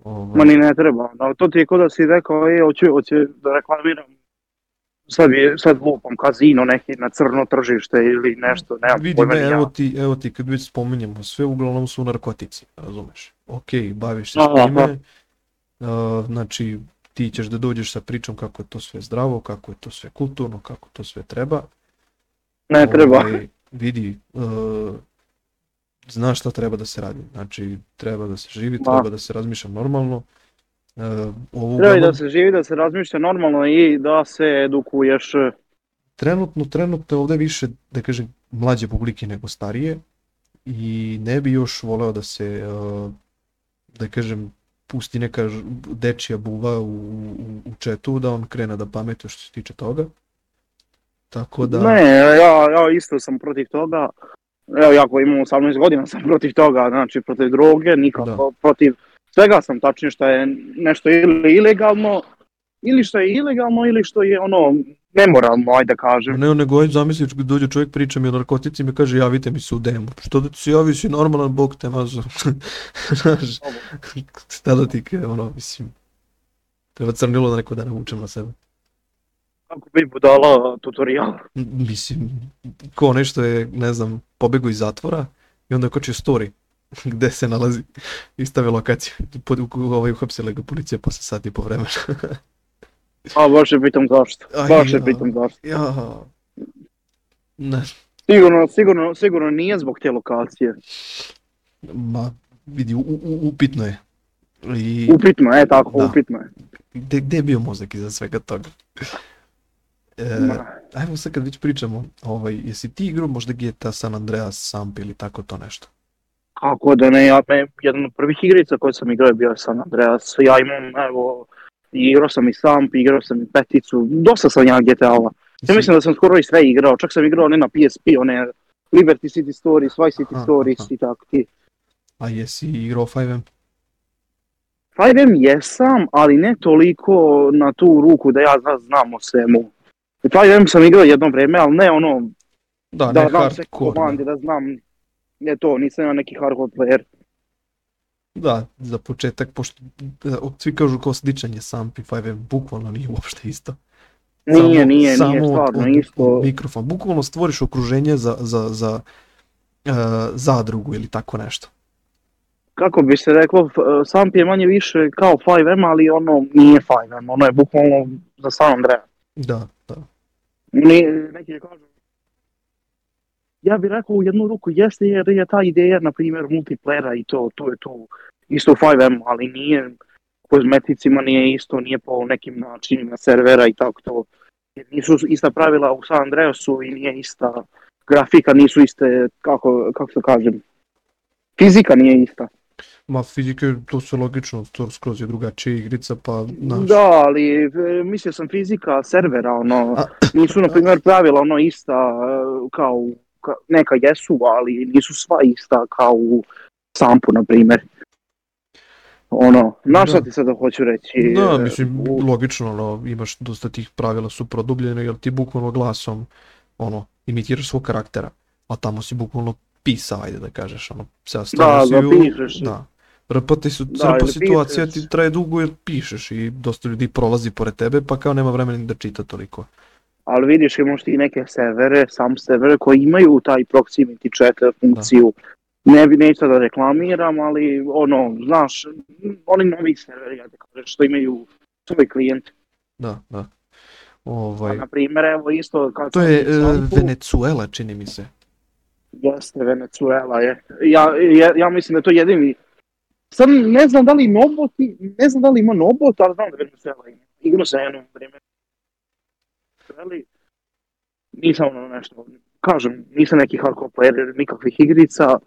Ovaj, Ma ni ne treba. No, to ti je kod da si rekao, e, hoću, hoću da reklamiram sad, je, sad lupam kazino neki na crno tržište ili nešto, nemam Vidi, pojma ne, evo ti, evo ti kad već spominjemo, sve uglavnom su narkotici, razumeš? Ok, baviš se s time, uh, znači ti ćeš da dođeš sa pričom kako je to sve zdravo, kako je to sve kulturno, kako to sve treba. Ne treba. Ovaj, vidi, uh, znaš šta treba da se radi, znači treba da se živi, Da. treba da se razmišlja normalno. Uh, ovo Treba i da se živi, da se razmišlja normalno i da se edukuješ. trenutno, trenutno je ovde više, da kažem, mlađe publike nego starije i ne bi još voleo da se, uh, da kažem, pusti neka dečija buva u, u, u četu, da on krene da pametuje što se tiče toga. Tako da, Ne, ja, ja isto sam protiv toga. Evo, ja koji imam 18 godina sam protiv toga, znači protiv droge, nikako protiv svega sam tačnije što je nešto ili ilegalno, ili što je ilegalno, ili što je ono nemoralno, ajde da kažem. ne, nego ajde zamisliš dođe čovjek priča mi o narkoticima i kaže javite mi se u demo. Što da ti se javi si normalan, bog te mazo. Znaš, šta da ti ke, ono, mislim, treba crnilo da neko da navučem na sebe. Kako bi budala tutorial. Mislim, ko nešto je, ne znam, pobegao iz zatvora i onda je kočio story gde se nalazi i lokaciju. Pod, u, ovaj, uhapsila ga policija posle sat i po vremena. A baš je pitam zašto. Baš je pitam zašto. ja, ne, Sigurno, sigurno, sigurno nije zbog te lokacije. ma, vidi, u, u, upitno je. I Upitno je, tako, Da. upitno je. gde, gde je bio mozak iza svega toga? E, Ma, ajmo sad kad već pričamo, ovaj, jesi ti igrao možda GTA San Andreas Samp ili tako to nešto? Kako da ne, ja, me, jedan od prvih igrica koje sam igrao je bio San Andreas. Ja imam, evo, igrao sam i Samp, igrao sam i Peticu, dosta sam ja GTA-ova. Ja mislim da sam skoro i sve igrao, čak sam igrao ne na PSP, one Liberty City Stories, Vice City Aha, Stories aha. i tako ti. A jesi igrao 5M? 5M jesam, ali ne toliko na tu ruku da ja zna, znam o svemu. 5M sam igrao jedno vreme, ali ne ono, Da, da ne znam sve komande, da znam, ne to, nisam ja neki hardcore player. Da, za početak, pošto da, svi kažu kao sličan je Samp i 5M, bukvalno nije uopšte isto. Nije, Samo- nije, nije, samo od- stvarno od- isto. Mikrofon, bukvalno stvoriš okruženje za, za, za uh, zadrugu ili tako nešto. kako bi se reklo, Samp je manje više kao 5M, ali ono nije 5M, ono je bukvalno za San Andreas. Da, da. Ni, neki kažu, ja bih rekao u jednu ruku jeste jer je ta ideja, na primjer, multiplayera i to, to je tu isto u 5M, ali nije kozmeticima nije isto, nije po nekim načinima servera i tako to. Nisu ista pravila u San Andreasu i nije ista grafika, nisu iste, kako, kako se kažem, fizika nije ista. Ma fizike, to sve logično, to skroz je drugačija igrica, pa znaš. Da, ali e, mislio sam fizika servera, ono, nisu na primjer pravila ono ista e, kao, neka jesu, ali nisu sva ista kao u Sampu, na primjer. Ono, na šta Da. ti sada hoću reći? Da, e, mislim, u- logično, ono, imaš dosta tih pravila su produbljene, jer ti bukvalno glasom, ono, imitiraš svog karaktera, a tamo si bukvalno pisao, ajde da kažeš, ono, stavio Da, si da u- pišeš. Da. RP su, Da, RP ili situacija pišeš. ti traje dugo jer pišeš i dosta ljudi prolazi pored tebe, pa kao nema vremena ni da čita toliko. Ali vidiš imaš ti neke servere, sam servere koji imaju taj proximity chat funkciju. Ne bi neću da reklamiram, ali ono, znaš, oni novi serveri, ja te kažem, što imaju svoj klijent. Da, da. Pa, Ovaj, na primjer, evo isto kad to je u e, Sampu- Venezuela, čini mi se. Jeste, Venezuela je. Ja, ja, ja mislim da je to jedini. Sad ne znam da li Noboti, ne znam da li ima Nobot, ali znam da Venezuela ima. Igrao sam jednom vrijeme. Venezueli. Nisam ono nešto, kažem, nisam neki hardcore player nikakvih igrica.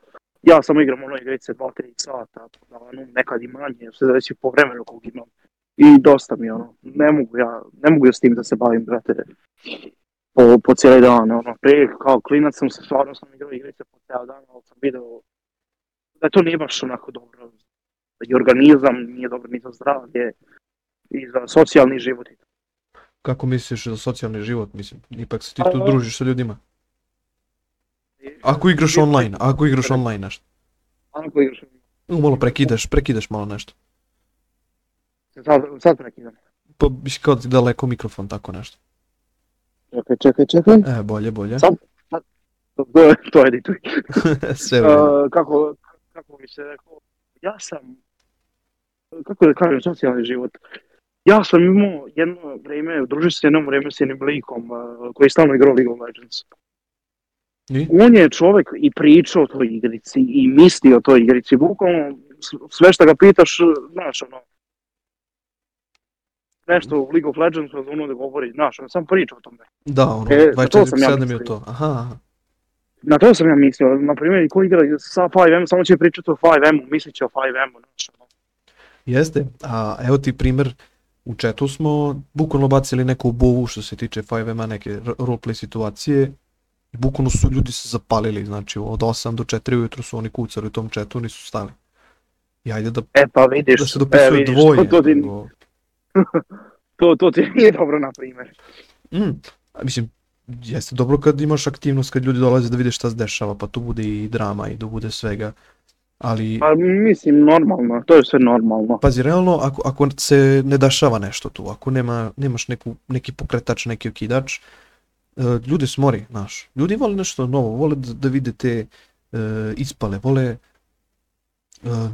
Ja samo igram ono igrice 2-3 sata, pa ono, nekad i manje, sve zavisi po vremenu kog imam. I dosta mi ono, ne mogu ja, ne mogu ja s tim da se bavim, brate, po, po cijeli dan, ono, prije kao klinac sam se stvarno sam igrao igrice po cijeli dan, ali sam video da to nije baš onako dobro i organizam, nije dobro ni za zdravlje i za socijalni život. Kako misliš za socijalni život, mislim, ipak se ti tu Pa- družiš sa ljudima. Ako igraš online, ako igraš online nešto. Ako igraš, U, Malo prekidaš, prekidaš malo nešto. sad, sad prekidam. Pa mislim kao da daleko mikrofon, tako nešto. Čekaj, čekaj, čekaj. E, bolje, bolje. Sad? To, to, je- to je edituj. Sve. Uh, kako, kako bi se rekao, ja sam, kako da kažem, socijalni život. Ja sam imao jedno vrijeme, družio se s jednom vrijeme s jednim likom uh, koji je stalno igrao League of Legends. I? On je čovjek i pričao o toj igrici i mislio o toj igrici. Bukvalno sve što ga pitaš, znaš ono, nešto u League of Legends, ono da govori, znaš, on sam priča o tome. Da, ono, E, na to sam ja 24-7 je to. Aha, aha. Na to sam ja mislio, na primjer, ko igra sa 5M, samo će pričati o 5M-u, mislit će o 5M-u, znaš, ono. Jeste, a evo ti primjer, u chatu smo bukvalno bacili neku bovu što se tiče 5M-a, neke roleplay situacije. I bukvalno su ljudi se zapalili, znači od 8 do 4 ujutro su oni kucali u tom chatu, nisu stali. I ajde da, E pa vidiš, da se e, dopisuje vidiš, dvoje. to, to, ti, nego- to, to ti nije dobro, na primjer. Mm, mislim, jeste dobro kad imaš aktivnost, kad ljudi dolaze da vide šta se dešava, pa tu bude i drama i da bude svega. Ali, Pa mislim, normalno, to je sve normalno. pazi, realno, ako, ako se ne dešava nešto tu, ako nema, nemaš neku, neki pokretač, neki okidač, e, ljudi smori, znaš. Ljudi vole nešto novo, vole da, da vide te e, ispale, vole e,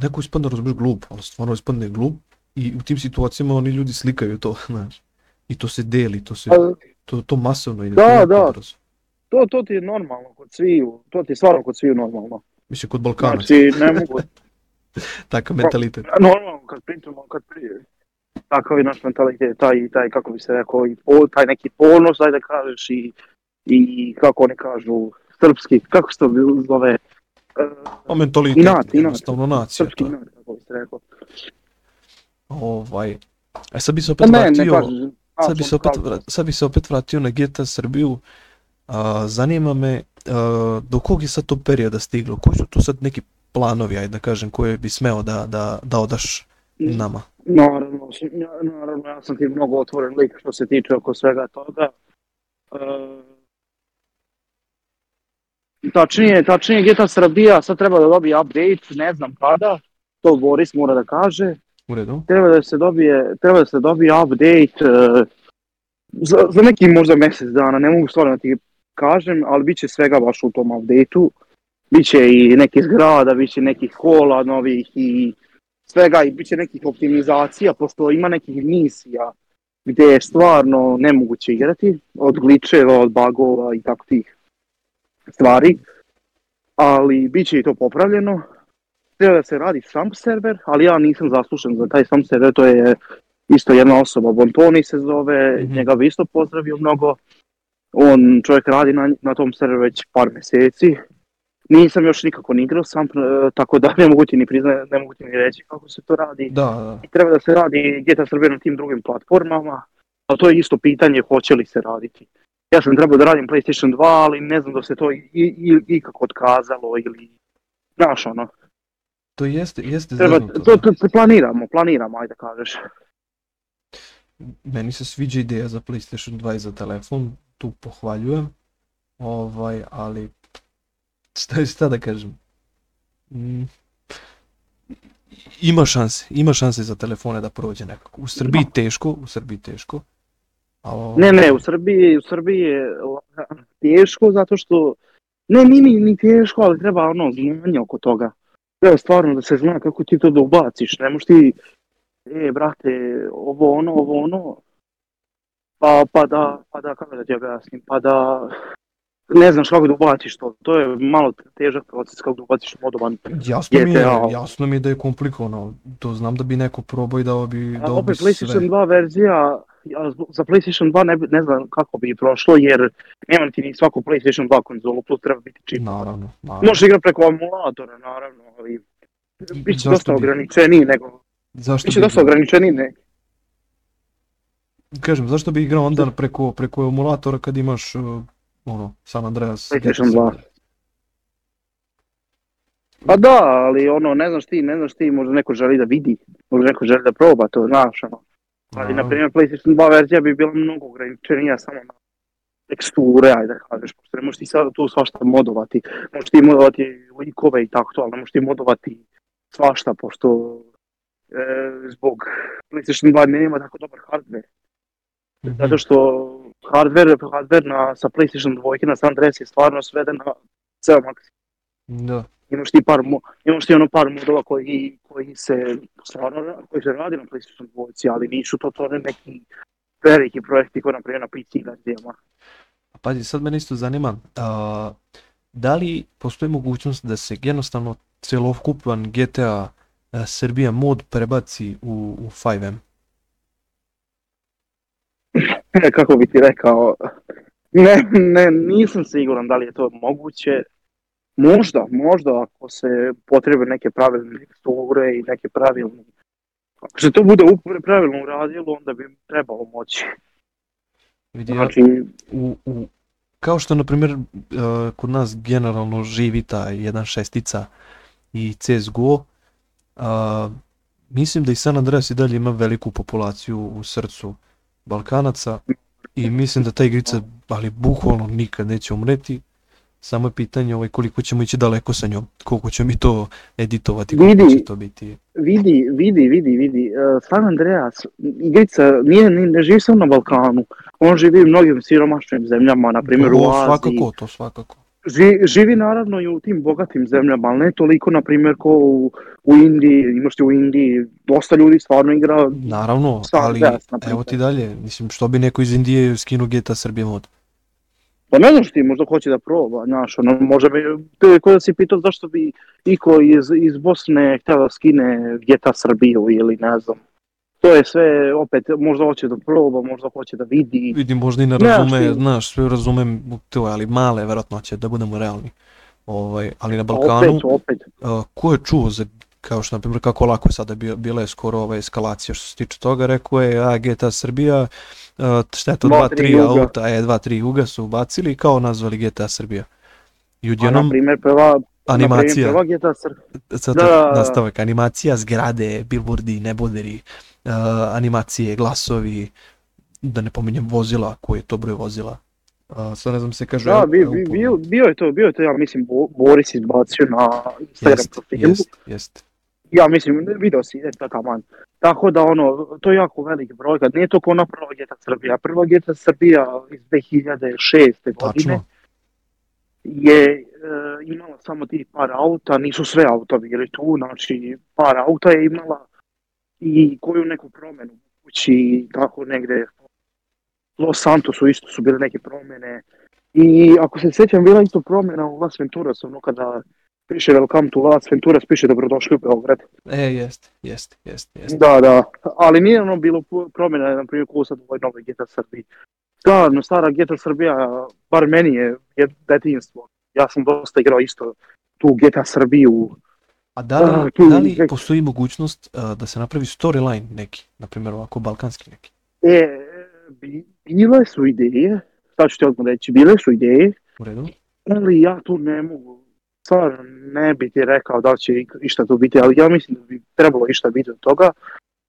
neko ispadne, razumiješ, glup, ali stvarno ispadne glup i u tim situacijama oni ljudi slikaju to, znaš. I to se deli, to se, Pa, to, to masovno ide. Da, da. to, to ti je normalno kod sviju, to ti je stvarno kod sviju normalno. Mislim, kod Balkana, Znači, ne mogu, takav mentalitet. normalno kad pričamo, kad prije, takav je naš mentalitet, taj, taj, kako bi se rekao, i po, taj neki ponos, daj da kažeš, i, i kako oni kažu, srpski, kako se to zove, A mentalitet, Inat, inat. jednostavno nacija. srpski, To. inat, kako bi se rekao. Ovaj. E sad bi se Pa opet ne, ne vratio, kažem, a, sad bi se opet, kao- vra- sad bi se opet vratio na GTA Srbiju. A, zanima me do kog je sad to perioda stiglo, koji su tu sad neki planovi, ajde da kažem, koje bi smeo da, da, da odaš nama. Naravno, naravno, ja sam ti mnogo otvoren lik što se tiče oko svega toga. E, tačnije, tačnije GTA Srbija sad treba da dobije update, ne znam kada, to Boris mora da kaže. U redu? Treba da se dobije, treba da se dobije update e, za, za neki možda mjesec dana, ne mogu stvarno da ti kažem, ali bit će svega baš u tom updateu. Biće i nekih zgrada, biće nekih kola novih i svega i biće nekih optimizacija, pošto ima nekih misija gdje je stvarno nemoguće igrati, od gličeva, od bagova i tako tih stvari, ali bit će i to popravljeno. Treba da se radi sam server, ali ja nisam zaslušan za taj sam server, to je isto jedna osoba, Bontoni se zove, Mhm. njega bi isto pozdravio mnogo. On čovjek radi na, na tom serveru već par mjeseci. Nisam još nikako ni igrao sam, e, tako da ne mogu ti ni prizna, ne mogu ti ni reći kako se to radi. Da, da. I treba da se radi GTA Srbija na tim drugim platformama, a to je isto pitanje hoće li se raditi. Ja sam trebao da radim PlayStation 2, ali ne znam da se to i, i, ikako otkazalo ili, znaš ono, To jeste, jeste treba, to, to, to planiramo, planiramo, ajde da kažeš. Meni se sviđa ideja za PlayStation 2 i za telefon, tu pohvaljujem, ovaj, ali šta, šta da kažem, mm, ima šanse, ima šanse za telefone da prođe nekako. U Srbiji teško, u Srbiji teško. A ovaj, Ne, ne, u Srbiji, u Srbiji je lagano teško zato što, ne, nije ni, ni teško, ali treba ono znanje oko toga. Treba stvarno da se zna kako ti to da ubaciš, ne možeš ti, e, brate, ovo ono, ovo ono, pa, pa da, pa da, kako da ti objasnim, pa da, ne znaš kako da ubaciš to, to je malo težak proces kako da ubaciš modovan. Jasno mi, je, GTA. jasno mi je da je komplikovano, to znam da bi neko probao i dao bi, A dao bi opet sve. PlayStation 2 verzija, ja za PlayStation 2 ne, bi- ne znam kako bi prošlo jer nema ti ni svaku PlayStation 2 konzolu, plus treba biti čip. Naravno, naravno. Može igrati preko emulatora, naravno, ali bit će Zašto dosta bi? ograničeniji nego, Zašto bit će bi dosta ograničeniji ne. Kažem, zašto bi igrao onda preko, preko emulatora kad imaš uh, ono, San Andreas? PlayStation 2. Pa da, ali ono, ne znaš ti, ne znaš ti, možda neko želi da vidi, možda neko želi da proba to, znaš, ono. Ali, na primjer, PlayStation 2 verzija bi bila mnogo ograničenija samo na teksture, ajde da kažeš, pošto ne možeš ti sad tu svašta modovati. Možeš ti modovati likove i tako to, ali ne možeš ti modovati svašta, pošto e, zbog PlayStation 2 nema tako dobar hardware. Mhm. Zato što hardware, hardware na, sa PlayStation 2 na San Andreas je stvarno sveden na ceo maksimum. Da, Imaš ti par, imaš ti ono par modova koji, koji se stvarno, koji se radi na PlayStation 2, ali nisu to, to ne neki veliki projekti koji na primjer na PC verzijama. pazi, sad mene isto zanima, a, da li postoji mogućnost da se jednostavno celokupan GTA a, Srbija mod prebaci u, u 5M? Kako bi ti rekao, ne, ne, nisam siguran da li je to moguće. Možda, možda ako se potrebe neke pravilne teksture i neke pravilne Ako se to bude pravilno uradilo, onda bi trebalo moći. Vidi, Znači, u, u, kao što na primjer uh, kod nas generalno živi ta 1.6 i CSGO, uh, mislim da i San Andreas i dalje ima veliku populaciju u srcu Balkanaca i mislim da ta igrica, ali bukvalno nikad neće umreti. Samo je pitanje ovaj, koliko ćemo ići daleko sa njom, koliko ćemo mi to editovati, koliko Vidi. će to biti. vidi, vidi, vidi, vidi. Uh, San Andreas, igrica, nije, ni- ne živi samo na Balkanu. On živi u mnogim siromašnim zemljama, na primjer u Aziji. svakako, to svakako. Ži, živi naravno i u tim bogatim zemljama, ali ne toliko, na primjer, ko u, u Indiji. Imaš ti u Indiji, dosta ljudi stvarno igra Naravno, ali Andreas, na evo ti dalje, mislim što bi neko iz Indije skinuo GTA Srbije mod. Pa ne znaš ti, možda hoće da proba, znaš, ono, možda bi, kao da si pitao zašto bi iko iz, iz Bosne htio da skine GTA Srbiju ili ne znam. To je sve, opet, možda hoće da proba, možda hoće da vidi. Vidim, možda i ne Ne, razume, što- znaš, sve razumem to, ali male verovatnoće, da budemo realni. Ovaj, ali na A Balkanu, Opet, opet. uh, ko je čuo za, kao što na primjer kako lako je sada bio, bila je skoro ova eskalacija što se tiče toga, rekao je, a GTA Srbija, šta je to, Dva, dva, tri tri juga. auta, e, dva, tri juga su ubacili i kao nazvali GTA Srbija. I A na primjer, prva, animacija, prva GTA Srbija. sad Da, da, da. nastavak, animacija, zgrade, billboardi, neboderi, uh, animacije, glasovi, da ne pominjem vozila, koji je to broj vozila. Uh, sad ne znam se kaže... Da, bi, bi, bio, bio je to, bio je to, ja mislim, Bo- Boris izbacio na Instagram Jest, profilu. jest, jest. Ja mislim, video si, ide to taman. Tako da ono, to je jako veliki broj, kad nije to kao ona prva GTA Srbija. Prva GTA Srbija iz 2006. godine Tačno. Je e, imala samo tih par auta, nisu sve auta bili tu, znači par auta je imala i koju neku promjenu u kući i tako negde Los Santosu isto su bile neke promjene i ako se sjećam bila isto promjena u Las Venturas, ono kada piše Welcome to Las Venturas, piše dobrodošli u Beograd. E, jest, jest, jest, jest. Da, da, ali nije ono bilo promjena, na primjer, ko sad u ovoj novoj GTA Srbiji. Stvarno, stara GTA Srbija, bar meni je, je detinjstvo. Ja sam dosta igrao isto tu GTA Srbiju. A da li, A, tu- da li postoji mogućnost uh, da se napravi storyline neki, na primjer ovako balkanski neki? E, bi, bile su ideje, sad ću ti odmah reći, bile su ideje, U redu? ali ja tu ne mogu, stvarno ne bi ti rekao da li će išta tu biti, ali ja mislim da bi trebalo išta biti od toga,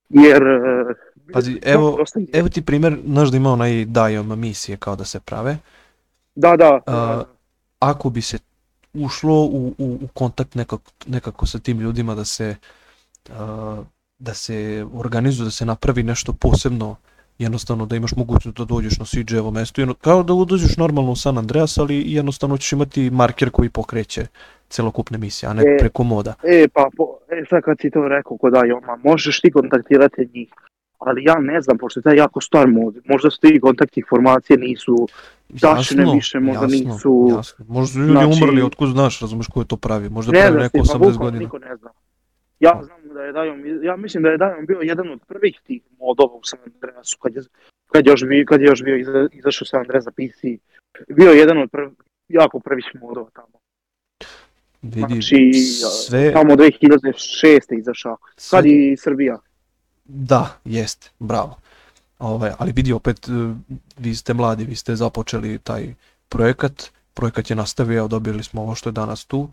jer... e, Pazi, ima evo-. Evo ti primjer, znaš da ima onaj Dajom misije kao da se prave. Da, da, A, Ako bi se ušlo u, u, u kontakt nekako, nekako sa tim ljudima da se uh, da se organizuje, da se napravi nešto posebno jednostavno da imaš mogućnost da dođeš na CJ-evo mesto, jedno, kao da dođeš normalno u San Andreas, ali jednostavno ćeš imati marker koji pokreće celokupne misije, a ne E. preko moda. E, pa, po, e, sad kad si to rekao kod Ajoma, možeš ti kontaktirati njih, ali ja ne znam, pošto je taj jako star mod, možda su ti kontakti informacije nisu, Tačne više možda nisu- Jasno. Možda su ljudi Znači- umrli, otkud znaš, razumeš ko je to pravi, možda ne pravi neko pa 80 bukvalno godina. niko ne zna. Ja znam da je Dajom, ja mislim da je Dajom bio jedan od prvih tih modova u San Andreasu, kad je, kad je još bio, kad je još bio iza, izašao San Andreas za PC, bio je jedan od prv, jako prvih modova tamo. Vidi, Znači, sve, Tamo 2006. izašao, sve kad i Srbija. Da, jest, bravo. Ovaj, ali vidi opet, e, vi ste mladi, vi ste započeli taj projekat, projekat je nastavio, dobili smo ovo što je danas tu.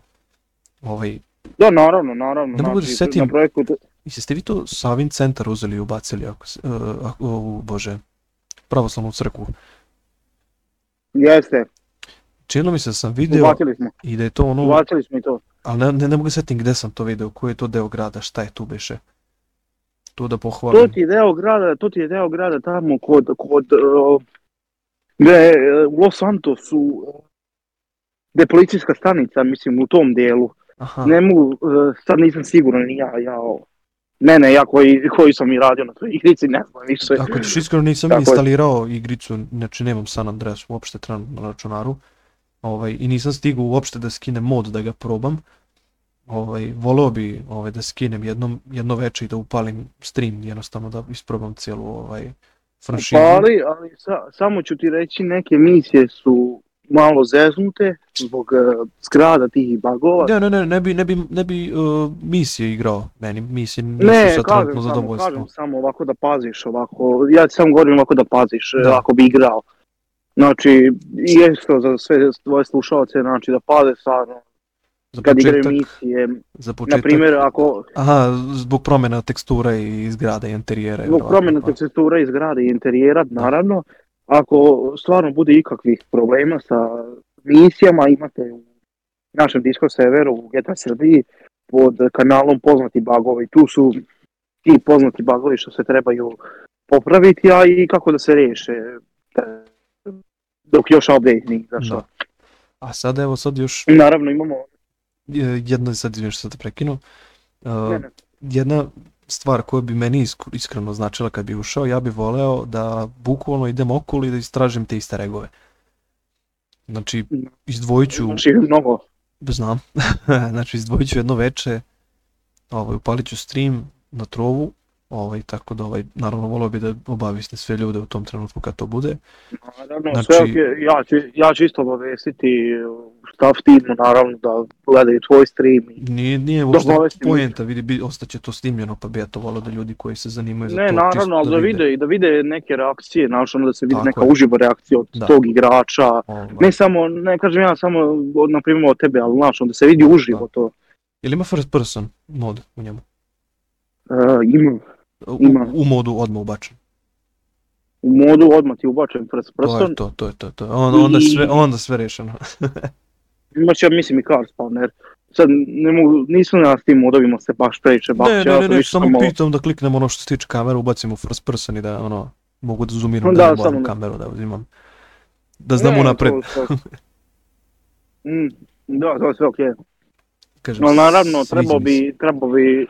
Ovaj, Da, naravno, naravno. Ne mogu da se znači, setim- Na projektu, mislim, ste vi to Savin centar uzeli i ubacili, ako, se- ako, u, bože, pravoslavnu crkvu? jeste, Činilo mi se da sam video ubacili smo, i da je to ono, ubacili smo i to. ali ne, ne, ne mogu se setim gde sam to video, koji je to deo grada, šta je tu beše. To da pohvalim. To ti je deo grada, to ti je deo grada tamo kod, kod uh, gde je, uh, u Los Santosu, uh, gde je policijska stanica, mislim, u tom dijelu. Aha, Ne mogu, uh, sad nisam siguran ni ja, ja, o- ne, ne, ja koji, koji sam i radio na toj igrici, ne znam više. Ako ćeš iskreno nisam Tako je. instalirao igricu, znači nemam San Andreas uopšte trenutno na računaru. Ovaj, I nisam stigao uopšte da skinem mod da ga probam. Ovaj, voleo bi ovaj, da skinem jednom, jedno veče i da upalim stream, jednostavno da isprobam cijelu ovaj, franšizu. Pa ali, ali sa, samo ću ti reći, neke misije su malo zeznute zbog uh, zgrada tih bagova. Ne, ne, ne, ne bi, ne bi, ne bi uh, misije igrao, meni misije nisu Ne, sad trenutno zadovoljstvo. kažem samo ovako da paziš ovako, ja ti samo govorim ovako da paziš Da. da. ako bi igrao. Znači, isto za sve tvoje slušalce, znači da paze stvarno Za kad igraju početak, misije. za Na početak, primjer, ako aha, zbog promjena tekstura i zgrada i interijera. zbog vjerovatno, promjene pa. teksture i zgrade i interijera, naravno, ako stvarno bude ikakvih problema sa misijama, imate u našem Discord serveru u GTA Srbiji pod kanalom poznati bagovi. Tu su ti poznati bagovi što se trebaju popraviti, a i kako da se riješe e, dok još update nije izašao. Da. A sad evo sad još Naravno imamo... e, jedna, sad izvinim što sam te prekinuo, Uh, ne. jedna stvar koja bi meni isk- iskreno značila kad bi ušao, ja bi voleo da bukvalno idem okolo i da istražim te iste regove. Znači, izdvojit ću, Znači, mnogo. znam, znači izdvojit ću jedno veče, ovaj, upalit ću stream na trovu, ovaj, tako da ovaj, naravno volio bi da obaviste sve ljude u tom trenutku kad to bude. Naravno, Znači- sve ok, ja, ću, ja ću isto obavestiti stav timu, naravno, da gledaju tvoj stream. i- Nije, nije uopšte obavestim poenta, vidi, bi, ostaće to snimljeno, pa bi ja to da ljudi koji se zanimaju za Ne, to naravno, čisto ali da vide, i da vide neke reakcije, znači ono da se vidi Tako neka je. uživa reakcija od Da. tog igrača. Ovaj. Ne samo, ne kažem ja samo, od, na primjer, od tebe, ali znači, da se vidi uživo to. Jel ima first person mod u njemu? Uh, ima U, Ima. u modu odmah ubačen. u modu odmah ti ubačen first To je to, to je to. to. je. Onda, onda, I- sve, onda sve rešeno. imaš ja mislim i car spawner. Sad ne mogu, nisam ja s tim modovima se baš previše ne, bavio. ne, ne, ne, više samo pitam da kliknem ono što se tiče kamere, ubacim u first person i da ono, mogu da zoomiram Da, da, ne samo kameru da uzimam. Da znam Ne, unapred. to- to- Mm, da, to je sve okej. Kažem, No naravno, trebao bi, trebao bi,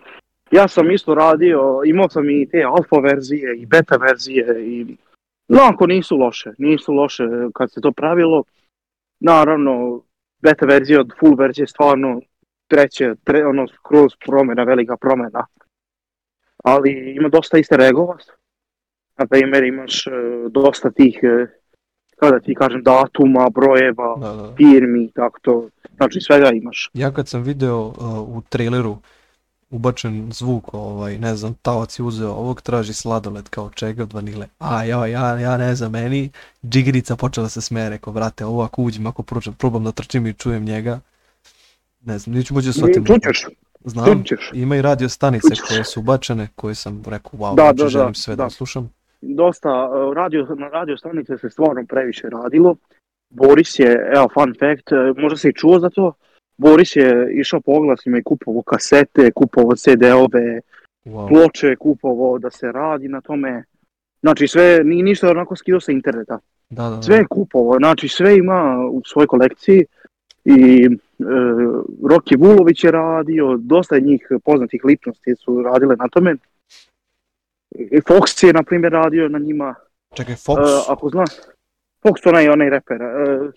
ja sam isto radio, imao sam i te alfa verzije i beta verzije i onako nisu loše, nisu loše kad se to pravilo. Naravno, beta verzija od full verzije stvarno treće, tre, ono skroz promjena, velika promjena. Ali ima dosta iste regova. Na primjer imaš e, dosta tih, e, kako da ti kažem, datuma, brojeva, Da, da. firmi, tako to. Znači svega imaš. Ja kad sam video uh, u traileru ubačen zvuk, ovaj, ne znam, tavac je uzeo ovog, traži sladoled kao čega od vanile. A ja, ja, ja ne znam, meni džigirica počela se smeje, rekao, brate, ovo ako uđem, ako pročem, probam da trčim i čujem njega, ne znam, neću moći da shvatim. Čućeš, Znam, čućeš. ima i radio stanice Čućeš. koje su ubačene, koje sam rekao, wow, Da, znači da, da, želim sve da, da. slušam. dosta uh, radio, na radio stanice se stvarno previše radilo. Boris je, evo fun fact, uh, možda se i čuo za to, Boris je išao po oglasima i kupovao kasete, kupovao CD-ove, Wow. ploče, kupovao da se radi na tome. Znači sve, ni ništa onako skidao sa interneta. Da, da, da. Sve je kupovao, znači sve ima u svojoj kolekciji. I e, Roki Vulović je radio, dosta je njih poznatih ličnosti su radile na tome. I Fox je, na primjer, radio na njima. Čekaj, Fox, E, ako Fox onaj, onaj reper, e,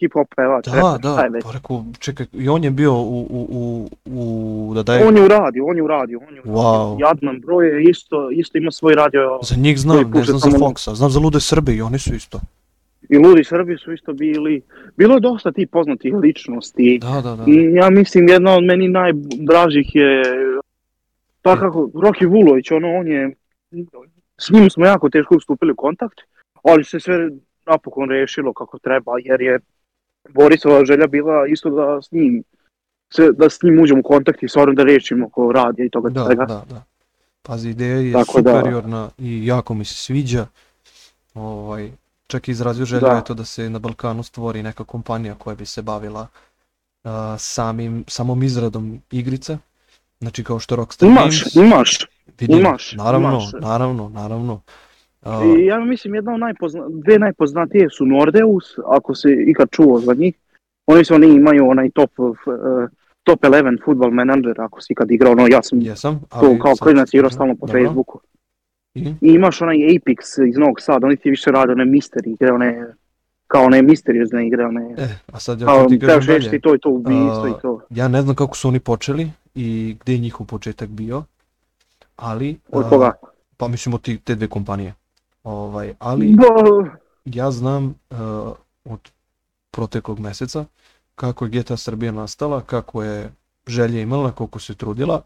hip-hop pevač, da, reper, da, pa rekao, čekaj, i on je bio u, u, u, u da daje, On je uradio, on je uradio, on je uradio. Wow. Jadman broj je isto, isto ima svoj radio. za njih znam, ne znam za Foxa, znam za Lude Srbe i oni su isto. I Ludi Srbi su isto bili. Bilo je dosta tih poznatih ličnosti. Da, da, da. I ja mislim jedna od meni najdražih je pa kako Roki Vulović, ono on je s njim smo jako teško stupili u kontakt, ali se sve napokon rešilo kako treba jer je Borisova želja bila isto da s njim se, da s njim uđemo u kontakt i stvarno da rešimo oko radija i toga Da, svega. da, da. Pazi, ideja je Tako da- superiorna i jako mi se sviđa. Ovaj, čak i izrazio želju Da. je to da se na Balkanu stvori neka kompanija koja bi se bavila a, samim, samom izradom igrica. Znači kao što Rockstar Imaš, Games. imaš. Vidim, imaš, naravno, imaš. naravno, naravno. I ja mislim jedna od najpozna, dve najpoznatije su Nordeus, ako se ikad čuo za njih. Oni su oni imaju onaj top uh, top 11 football manager, ako si ikad igrao, no ja sam jesam, to ali... kao sad- klinac igrao stalno po Dobro. Facebooku. I? I imaš onaj Apex iz Novog Sada, oni ti više rade one mystery igre, one kao one misteriozne igre, one E, a sad ja kao ti kažem dalje. to i to ubistvo i to. Ja ne znam kako su oni počeli i gdje je njihov početak bio, ali... Od a, koga? Pa mislim od ti, te dve kompanije. Ovaj, ali Bo, ja znam uh, od proteklog mjeseca kako je GTA Srbija nastala, kako je želje imala, koliko se trudila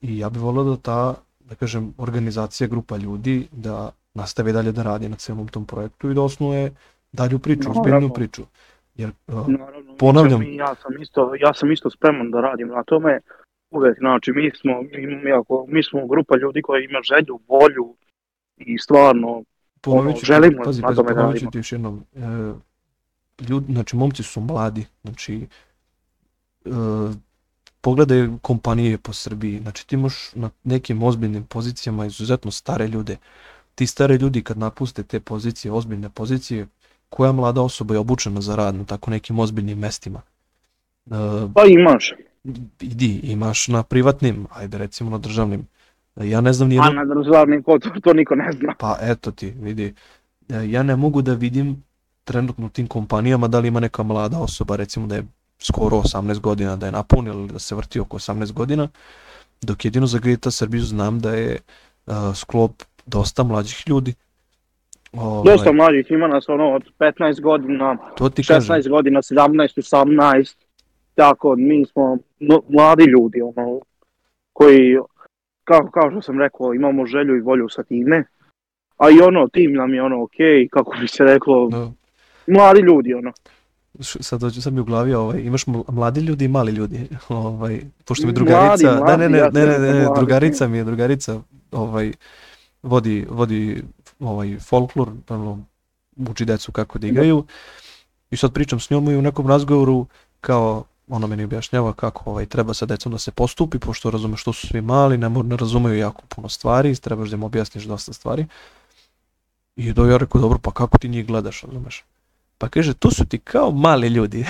i ja bih volio da ta, da kažem, organizacija, grupa ljudi da nastave dalje da radi na cijelom tom projektu i da osnuje dalju priču, ozbiljnu priču. Jer uh, Naravno, Ponavljam. mi- ja sam isto, ja sam isto spreman da radim na tome. Uvek, znači, mi smo, mi, jako, mi smo grupa ljudi koji ima želju, volju i stvarno, ponovit ću, ti- želimo pazi, na pazi, tome da ću radimo. ti još jednom. E, ljudi, znači, momci su mladi, znači, e, pogledaj kompanije po Srbiji, znači ti imaš na nekim ozbiljnim pozicijama izuzetno stare ljude. Ti stare ljudi kad napuste te pozicije, ozbiljne pozicije, koja mlada osoba je obučena za rad na tako nekim ozbiljnim mestima? E, pa imaš. idi, imaš na privatnim, ajde recimo na državnim. Ja ne znam A nijedan na državnim to, to niko ne zna. Pa eto ti, vidi. E, Ja ne mogu da vidim trenutno u tim kompanijama da li ima neka mlada osoba, recimo da je skoro 18 godina, da je napunila ili da se vrti oko 18 godina, dok jedino za GTA Srbiju znam da je uh, sklop dosta mlađih ljudi. Ovaj, Dosta mlađih ima nas ono od 15 godina, to ti 16 kažem, godina, 17, 18. Tako, mi smo mladi ljudi, ono, koji, kako, kao što sam rekao, imamo želju i volju sa time. A i ono, tim nam je ono okej, kako bi se reklo, da, mladi ljudi, ono. sad dođe sam mi u glavi, ovaj, imaš ml- mladi ljudi i mali ljudi, ovaj, pošto mi Mladi, drugarica, ne, mladi, ne, ne, ja ne, sam ne, rekao ne, mladi. drugarica mi je, drugarica, ovaj, vodi, vodi ovaj folklor, ono, uči decu kako da igraju i sad pričam s njom i u nekom razgovoru kao ona meni objašnjava kako ovaj, treba sa decom da se postupi, pošto razume što su svi mali, ne, ne razumeju jako puno stvari, trebaš da im objasniš dosta stvari. I do ja rekao, dobro, pa kako ti njih gledaš, razumeš? Pa kaže, tu su ti kao mali ljudi.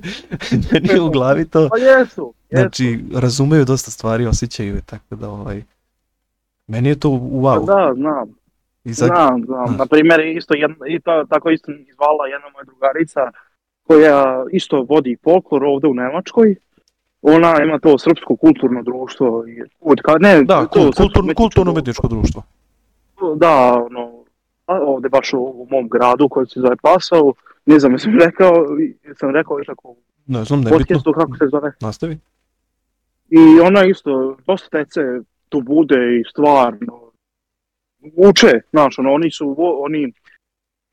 Meni u glavi to, Pa jesu, jesu. znači, razumeju dosta stvari, osjećaju, je, tako da, ovaj, meni je to wow. Pa Da, znam. I sad, Znam, znam. Na primjer, isto jedna, i ta, tako isto mi zvala jedna moja drugarica koja isto vodi folklor ovdje u Njemačkoj. Ona ima to srpsko kulturno društvo. i Od, ka, ne, da, to kulturno, kulturno umetničko društvo. Da, ono, a ovdje baš u, u mom gradu koji se zove Pasau. Ne znam, jesam rekao, sam rekao i tako Ne znam, nebitno, podcastu kako se zove. nastavi. I ona isto, dosta dece tu bude i stvarno uče, znaš, ono, oni su, oni,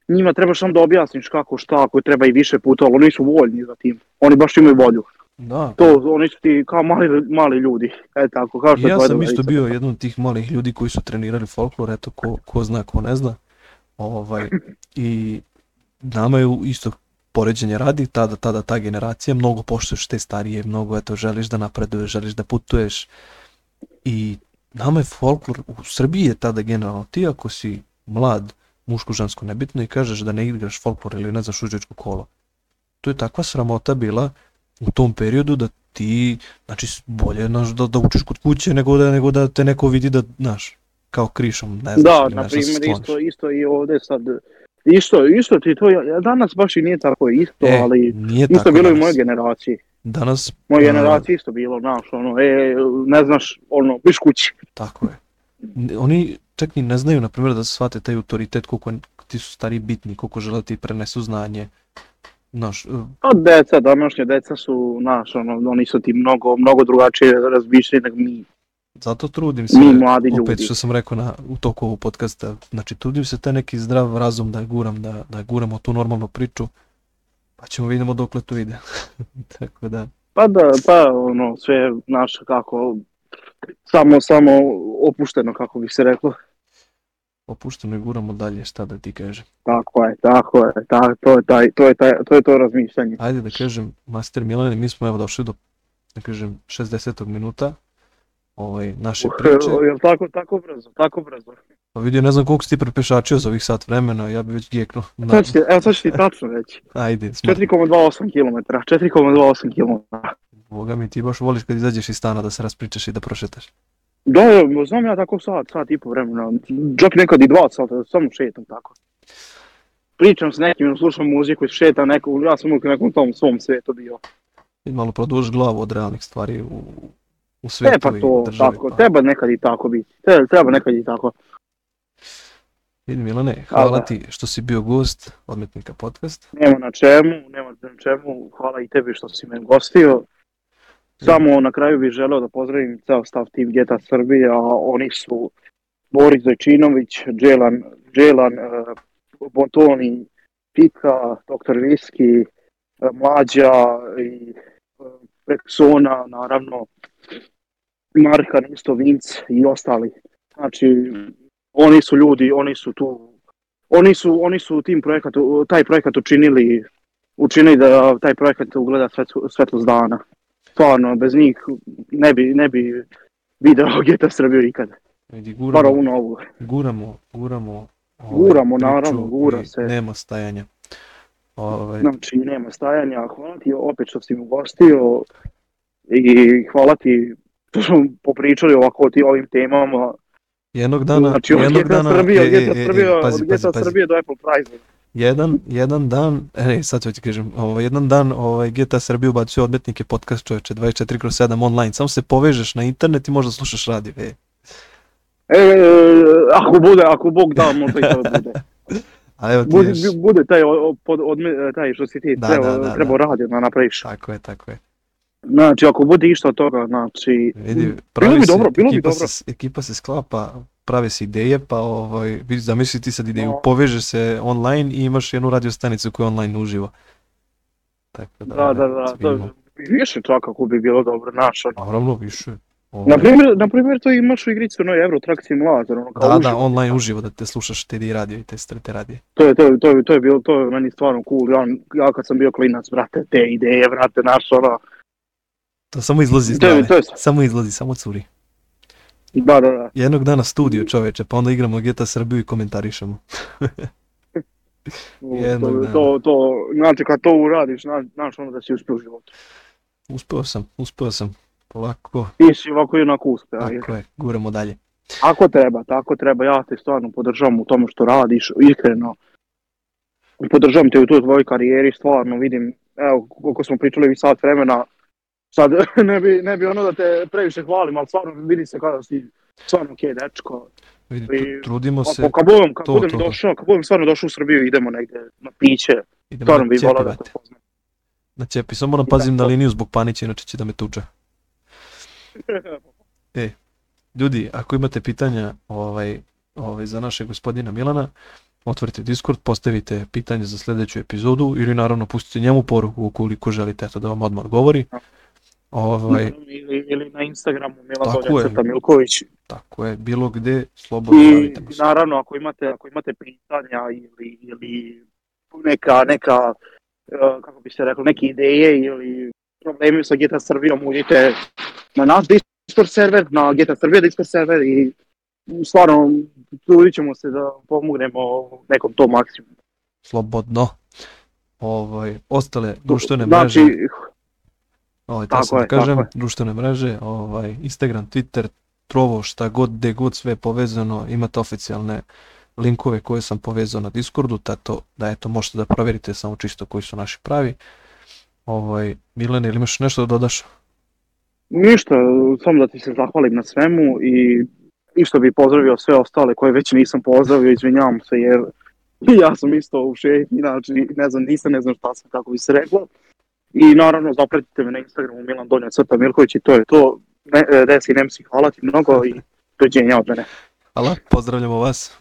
njima treba samo da objasniš kako šta, ako treba i više puta, ali oni su voljni za tim, oni baš imaju volju. Da, To, oni su ti kao mali, mali ljudi, e tako, kao što je ja sam isto bio jedan od tih malih ljudi koji su trenirali folklor, eto ko, ko zna, ko ne zna. Ovaj, I nama je isto poređenje radi, tada, tada ta generacija, mnogo poštuješ te starije, mnogo eto, želiš da napreduješ, želiš da putuješ. I nama je folklor, u Srbiji je tada generalno, ti ako si mlad, muško, žensko, nebitno i kažeš da ne igraš folklor ili ne znaš uđečko kolo. To je takva sramota bila u tom periodu da ti Znači, bolje znaš, da, da učiš kod kuće nego da, nego da te neko vidi da, znaš, kao krišom, ne znaš, Da, na primjer, isto, isto i ovdje sad, isto, isto ti to, ja- danas baš i nije tako isto, E, ali nije isto tako bilo i danas. mojoj generaciji. Danas, Moje a, generaciji isto bilo, znaš, ono, e, ne znaš, ono, biš kući. tako je. Oni čak ni ne znaju, na primjer, da shvate taj autoritet, koliko ti su stari bitni, koliko žele da ti prenesu znanje. Znaš, e, Pa deca, današnje deca su, znaš, ono, oni su ti mnogo, mnogo drugačije razmišljeni nego mi, zato trudim se, mi mladi ljudi. opet što sam rekao na, u toku ovog podcasta, znači trudim se taj neki zdrav razum da guram, da, da guramo tu normalnu priču, pa ćemo vidimo dokle to ide. tako da, Pa da, pa ono, sve, znaš, kako, samo, samo opušteno, kako bi se reklo. Opušteno i guramo dalje, šta da ti kažem. Tako je, tako je, ta, to, je taj, to, je taj, to je to razmišljanje. ajde da kažem, Master Milane, mi smo evo došli do, da kažem, 60. minuta ovaj, naše priče. Jel tako, tako brzo, tako brzo. Pa vidio, ne znam koliko si ti prepešačio za ovih sat vremena, ja bi već gijeknuo. Na, Sad ću ti, evo sad ću ti tačno reći. ajde, smart. 4,28 km, 4,28 km. Boga mi, ti baš voliš kad izađeš iz stana da se raspričaš i da prošetaš. Da, da, znam ja tako sat, sat i po vremena, čak nekad i dva sata, samo šetam tako. Pričam s nekim, slušam muziku, šetam neko, ja sam uvijek u nekom tom svom svijetu bio. I malo produžiš glavu od realnih stvari u, u svetu E pa i to, državi. tako, pa. treba nekad i tako biti, Tre- treba nekad i tako. Vidi Milane, hvala da. ti što si bio gost Odmetnika podcast. Nema na čemu, nema na čemu, hvala i tebi što si me gostio. Samo na kraju bih želeo da pozdravim ceo stav Team Geta Srbije, a oni su Boris Zajčinović, Dželan, Dželan, uh, Bontoni, Pika, Dr. Viski, uh, Mlađa i uh, Persona, naravno, Markan, isto Vinc i ostali. Znači, oni su ljudi, oni su tu, oni su, oni su tim projekat, taj projekat učinili, učinili da taj projekat ugleda svetlo, svetlost dana. Stvarno, bez njih ne bi, ne bi video GTA Srbiju nikada. Vidi, guramo, ovu novu. guramo, guramo. ovaj, Guramo, naravno, gura se. Nema stajanja. Ovaj, Znači, nema stajanja. Hvala ti opet što si me ugostio i hvala ti što smo popričali ovako o ti ovim temama. Jednog dana, Znači, jednog dana, Srbije, e, e, e, e, pazi, pazi, pazi. Srbije do Apple Prize. Jedan, jedan dan, e, ne, sad ću ti kažem, ovaj, jedan dan ovaj, GTA Srbije ubacuje odmetnike podcast čoveče 24 kroz 7 online, samo se povežeš na internet i možda slušaš radio, e. E, ako bude, ako Bog da, možda i to bude. A evo ti Bude, još, bude taj, pod, odme, taj što si ti Da, trebao, da, da, trebao da. radio da napraviš. tako je, tako je. Znači, ako bude išta od toga, znači, Vidi, bilo bi se, dobro, bilo bi dobro. Se, ekipa se sklapa, prave se ideje, pa ovaj, zamisli ti sad ideju, Da. poveže se online i imaš jednu radio stanicu koja online uživa. Tako da, Da, da, da, to, vidimo. više čak ako bi bilo dobro, znaš, ono. Naravno, više. Ovaj, Na primjer, na primjer, to imaš u igrici onoj Euro Truck Simulator, ono kao da, da, uživo. online uživo da te slušaš i radio i te strete radije. To je, to, je, to, je, to je bilo, to je meni stvarno cool, ja, ja kad sam bio klinac, brate, te ideje, brate, naš, ono, To samo izlazi iz to je, glave. to je, Samo izlazi, samo curi. Da, da, da. Jednog dana studio čoveče, pa onda igramo GTA Srbiju i komentarišemo. Jednog to, dana. to, to, znači kad to uradiš, znaš, znaš ono da si uspio u životu. Uspeo sam, uspeo sam. Polako, Ti si ovako i onako uspio. tako je, guramo dalje. Tako treba, tako treba, ja te stvarno podržavam u tome što radiš, iskreno. Podržavam te u toj tvojoj karijeri, stvarno vidim, evo, koliko smo pričali vi sat vremena, sad ne bi, ne bi ono da te previše hvalim, ali stvarno vidi se kada si stvarno okej dečko. Vidi, I- tru- trudimo se, Ako kad budem, kad to, budem to, to. došao, kad budem stvarno došao u Srbiju, idemo negdje na piće, idemo stvarno bih volao da te poznam. Na ćepi, samo moram pazim na tako. liniju zbog panića, inače će da me tuče. Ljudi, ako imate pitanja ovaj, ovaj, za našeg gospodina Milana, otvorite Discord, postavite pitanje za sljedeću epizodu ili naravno pustite njemu poruku ukoliko želite eto, da vam odmah odgovori. Ovaj, ili, ili na Instagramu Milan. Crta Milković. tako je, bilo gde, slobodno I javite naravno ako imate, ako imate pitanja ili, ili neka, neka eh, kako bi se reklo, neke ideje ili problemi sa GTA Srbijom, uđite na naš Discord server, na GTA Srbija Discord server i stvarno trudit ćemo se da pomognemo nekom to maksimum. Slobodno. Ovaj, ostale društvene Znači, mreže, ovaj, tako tako da je, tako kažem, je. društvene mreže, ovaj, Instagram, Twitter, Trovo, šta god, gde god sve je povezano, imate oficijalne linkove koje sam povezao na Discordu, tato, da eto možete da provjerite samo čisto koji su naši pravi. Ovaj, Milene, ili imaš nešto da dodaš? Ništa, samo da ti se zahvalim na svemu i isto bi pozdravio sve ostale koje već nisam pozdravio, izvinjavam se jer ja sam isto u šetnji, znači ne znam, nisam, ne znam šta sam, kako bi se reklo. I naravno zapratite me na Instagramu Milan Donja Crta Milković i to je to. Ne, e, Desi, Nemsi, hvala ti mnogo i dođenja od mene. Hvala, pozdravljamo vas.